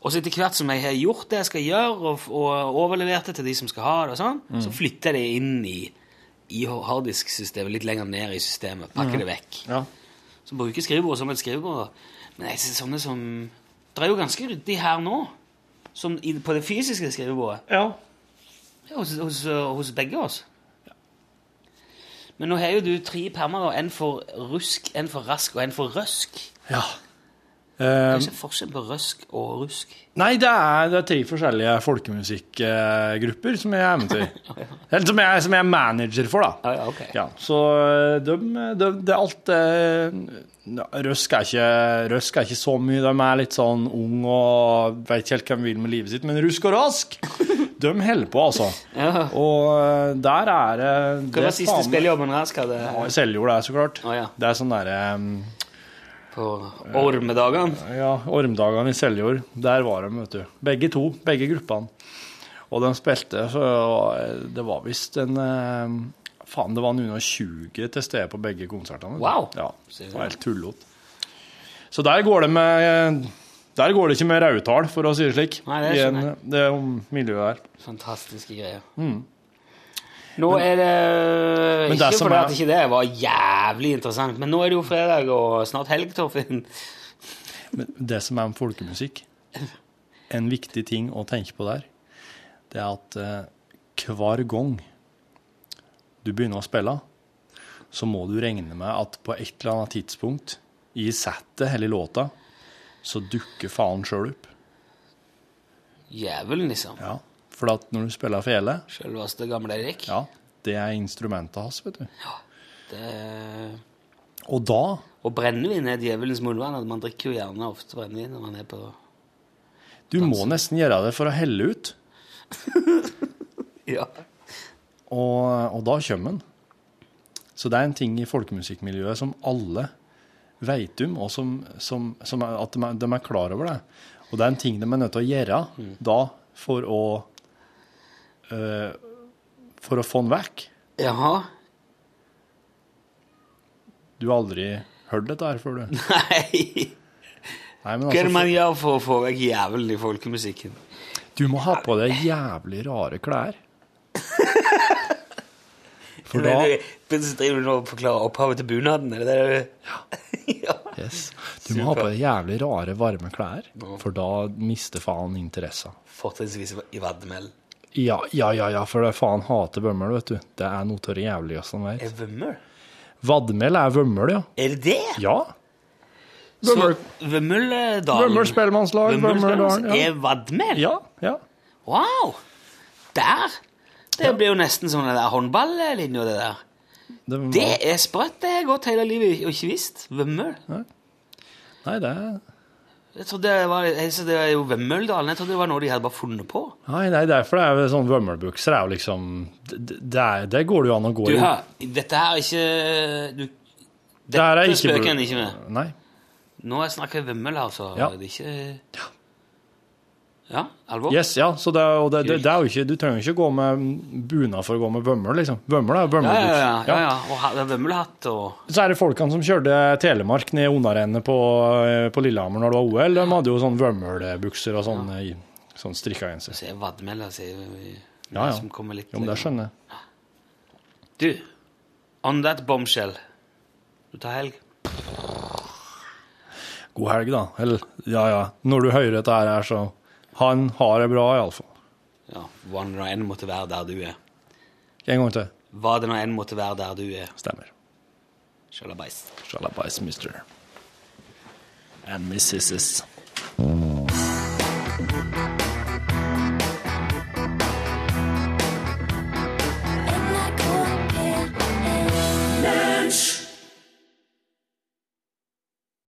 Og så etter hvert som jeg har gjort det jeg skal gjøre, og, og overlevert det til de som skal ha det, og sånn, så flytter jeg det inn i, i harddisk-systemet, litt lenger ned i systemet. Pakker det vekk. Ja. Så bruker skrivebordet som et skrivebord. Men jeg ser sånne som Det er jo ganske ryddig her nå. Som i, på det fysiske skrivebordet. ja. Ja, Hos, hos, hos begge oss. Men nå har jo du tre permer, og En for rusk, en for rask og en for røsk. ja. Det er Eh, ikke forskjell på røsk og rusk. nei, det er, det er tre forskjellige folkemusikkgrupper som jeg er med til. Eller som jeg, som jeg er manager for, da. Ja, ja, ok. Ja, så de, de, det er alt eh, Røsk er, ikke, Røsk er ikke så mye. De er litt sånn ung og vet ikke helt hva de vil med livet sitt. Men Rusk og Rask, De holder på, altså. Ja. Og eh, der er det Hva var siste spillejobben Rask hadde Ja, Seljord, det så klart. Å, ja. Det er sånn derre på ormedagene? Ja, Ormdagene i Seljord. Der var de, vet du. Begge to. Begge gruppene. Og de spilte, så det var visst en eh, Faen, det var noen og 20 til stede på begge konsertene. Wow. Ja, det var helt tullete. Så der går det med Der går det ikke med rautall, for å si det slik. Nei, det I en, det miljøet der. Fantastiske greier. Nå er det Ikke det fordi er- at ikke det var jævlig interessant, men nå er det jo fredag og snart helg, Torfinn. Men det som er med folkemusikk, en viktig ting å tenke på der, det er at eh, hver gang du begynner å spille, så må du regne med at på et eller annet tidspunkt i settet eller i låta, så dukker faen sjøl opp. Jævelen, liksom. Ja. For når du spiller fele, Selveste gamle Erik. ja, det er instrumentet hans, vet du. Ja, Det... Og da Og brennevin er djevelens munnvann. Man drikker jo gjerne ofte brennevin når man er på Du må nesten gjøre det for å helle ut, Ja. og, og da kommer den. Så det er en ting i folkemusikkmiljøet som alle vet om, og som, som, som at de er, de er klar over det. Og det er en ting de er nødt til å gjøre da for å eh, for å få den vekk. Jaha. Du har aldri hørt dette her før, du? Nei. Nei, altså, Hva er det altså, man gjør for å få vekk jævelen i folkemusikken? du må ha på deg jævlig rare klær. For da driver du nå og forklarer opphavet til bunaden, er det det du Ja. yes, Du må ha på deg jævlig rare, varme klær, for da mister faen interessen. Fortrinnsvis i vadmel. Ja, ja, ja, ja, for det faen hater vømmøl, vet du. Det er noe av det jævligste han vet. Er vømmøl? Vadmel er vømmøl, ja. Er det det? Ja. Så Vømmøl. Vømmøldalen Vømmøl spellemannslag, Vømmøldalen. Ja. er vadmel? ja, ja. Wow! Der! Det blir jo nesten som den der håndballinja, det der. Det, var- Det er sprøtt. Det har jeg gått hele livet og ikke visst. Vømmøl. Nei, det er Jeg trodde det var, jeg, så det var jo Vømmøldalen. Jeg trodde det var noe de hadde bare funnet på. Nei, nei, derfor er det sånn vømmølbukser er jo liksom det, det, går det jo an å gå Du, i. hør, dette her er ikke du, Det er ikke spøker en ikke med. Nei. Nå snakker jeg vømmøl, altså. Ja. Det er ikke Ja, alvor? Yes, ja, så det, det, det, det er jo ikke Du trenger ikke gå med bunad for å gå med vømmel, liksom. Vømmel er jo Ja, ja, ja. ja, ja. Og ha- vømmelhatt og Så er det folkene som kjørte Telemark ned Ondarennet på, på Lillehammer når det var OL, de hadde jo sånn vømmelbukser og sånn, ja. sånn strikka genser. Så er vadmel altså, Ja, ja. som kommer litt Jo, men det skjønner jeg. Du, on that bombshell. Du tar helg. God helg, da. Eller, ja, ja. Når du hører dette her, så Han har det bra, iallfall. Ja, hva det nå enn måtte være der du er. En gang til. Hva det nå enn måtte være der du er. Stemmer. Shalabais. Shalabais, mister. And misses.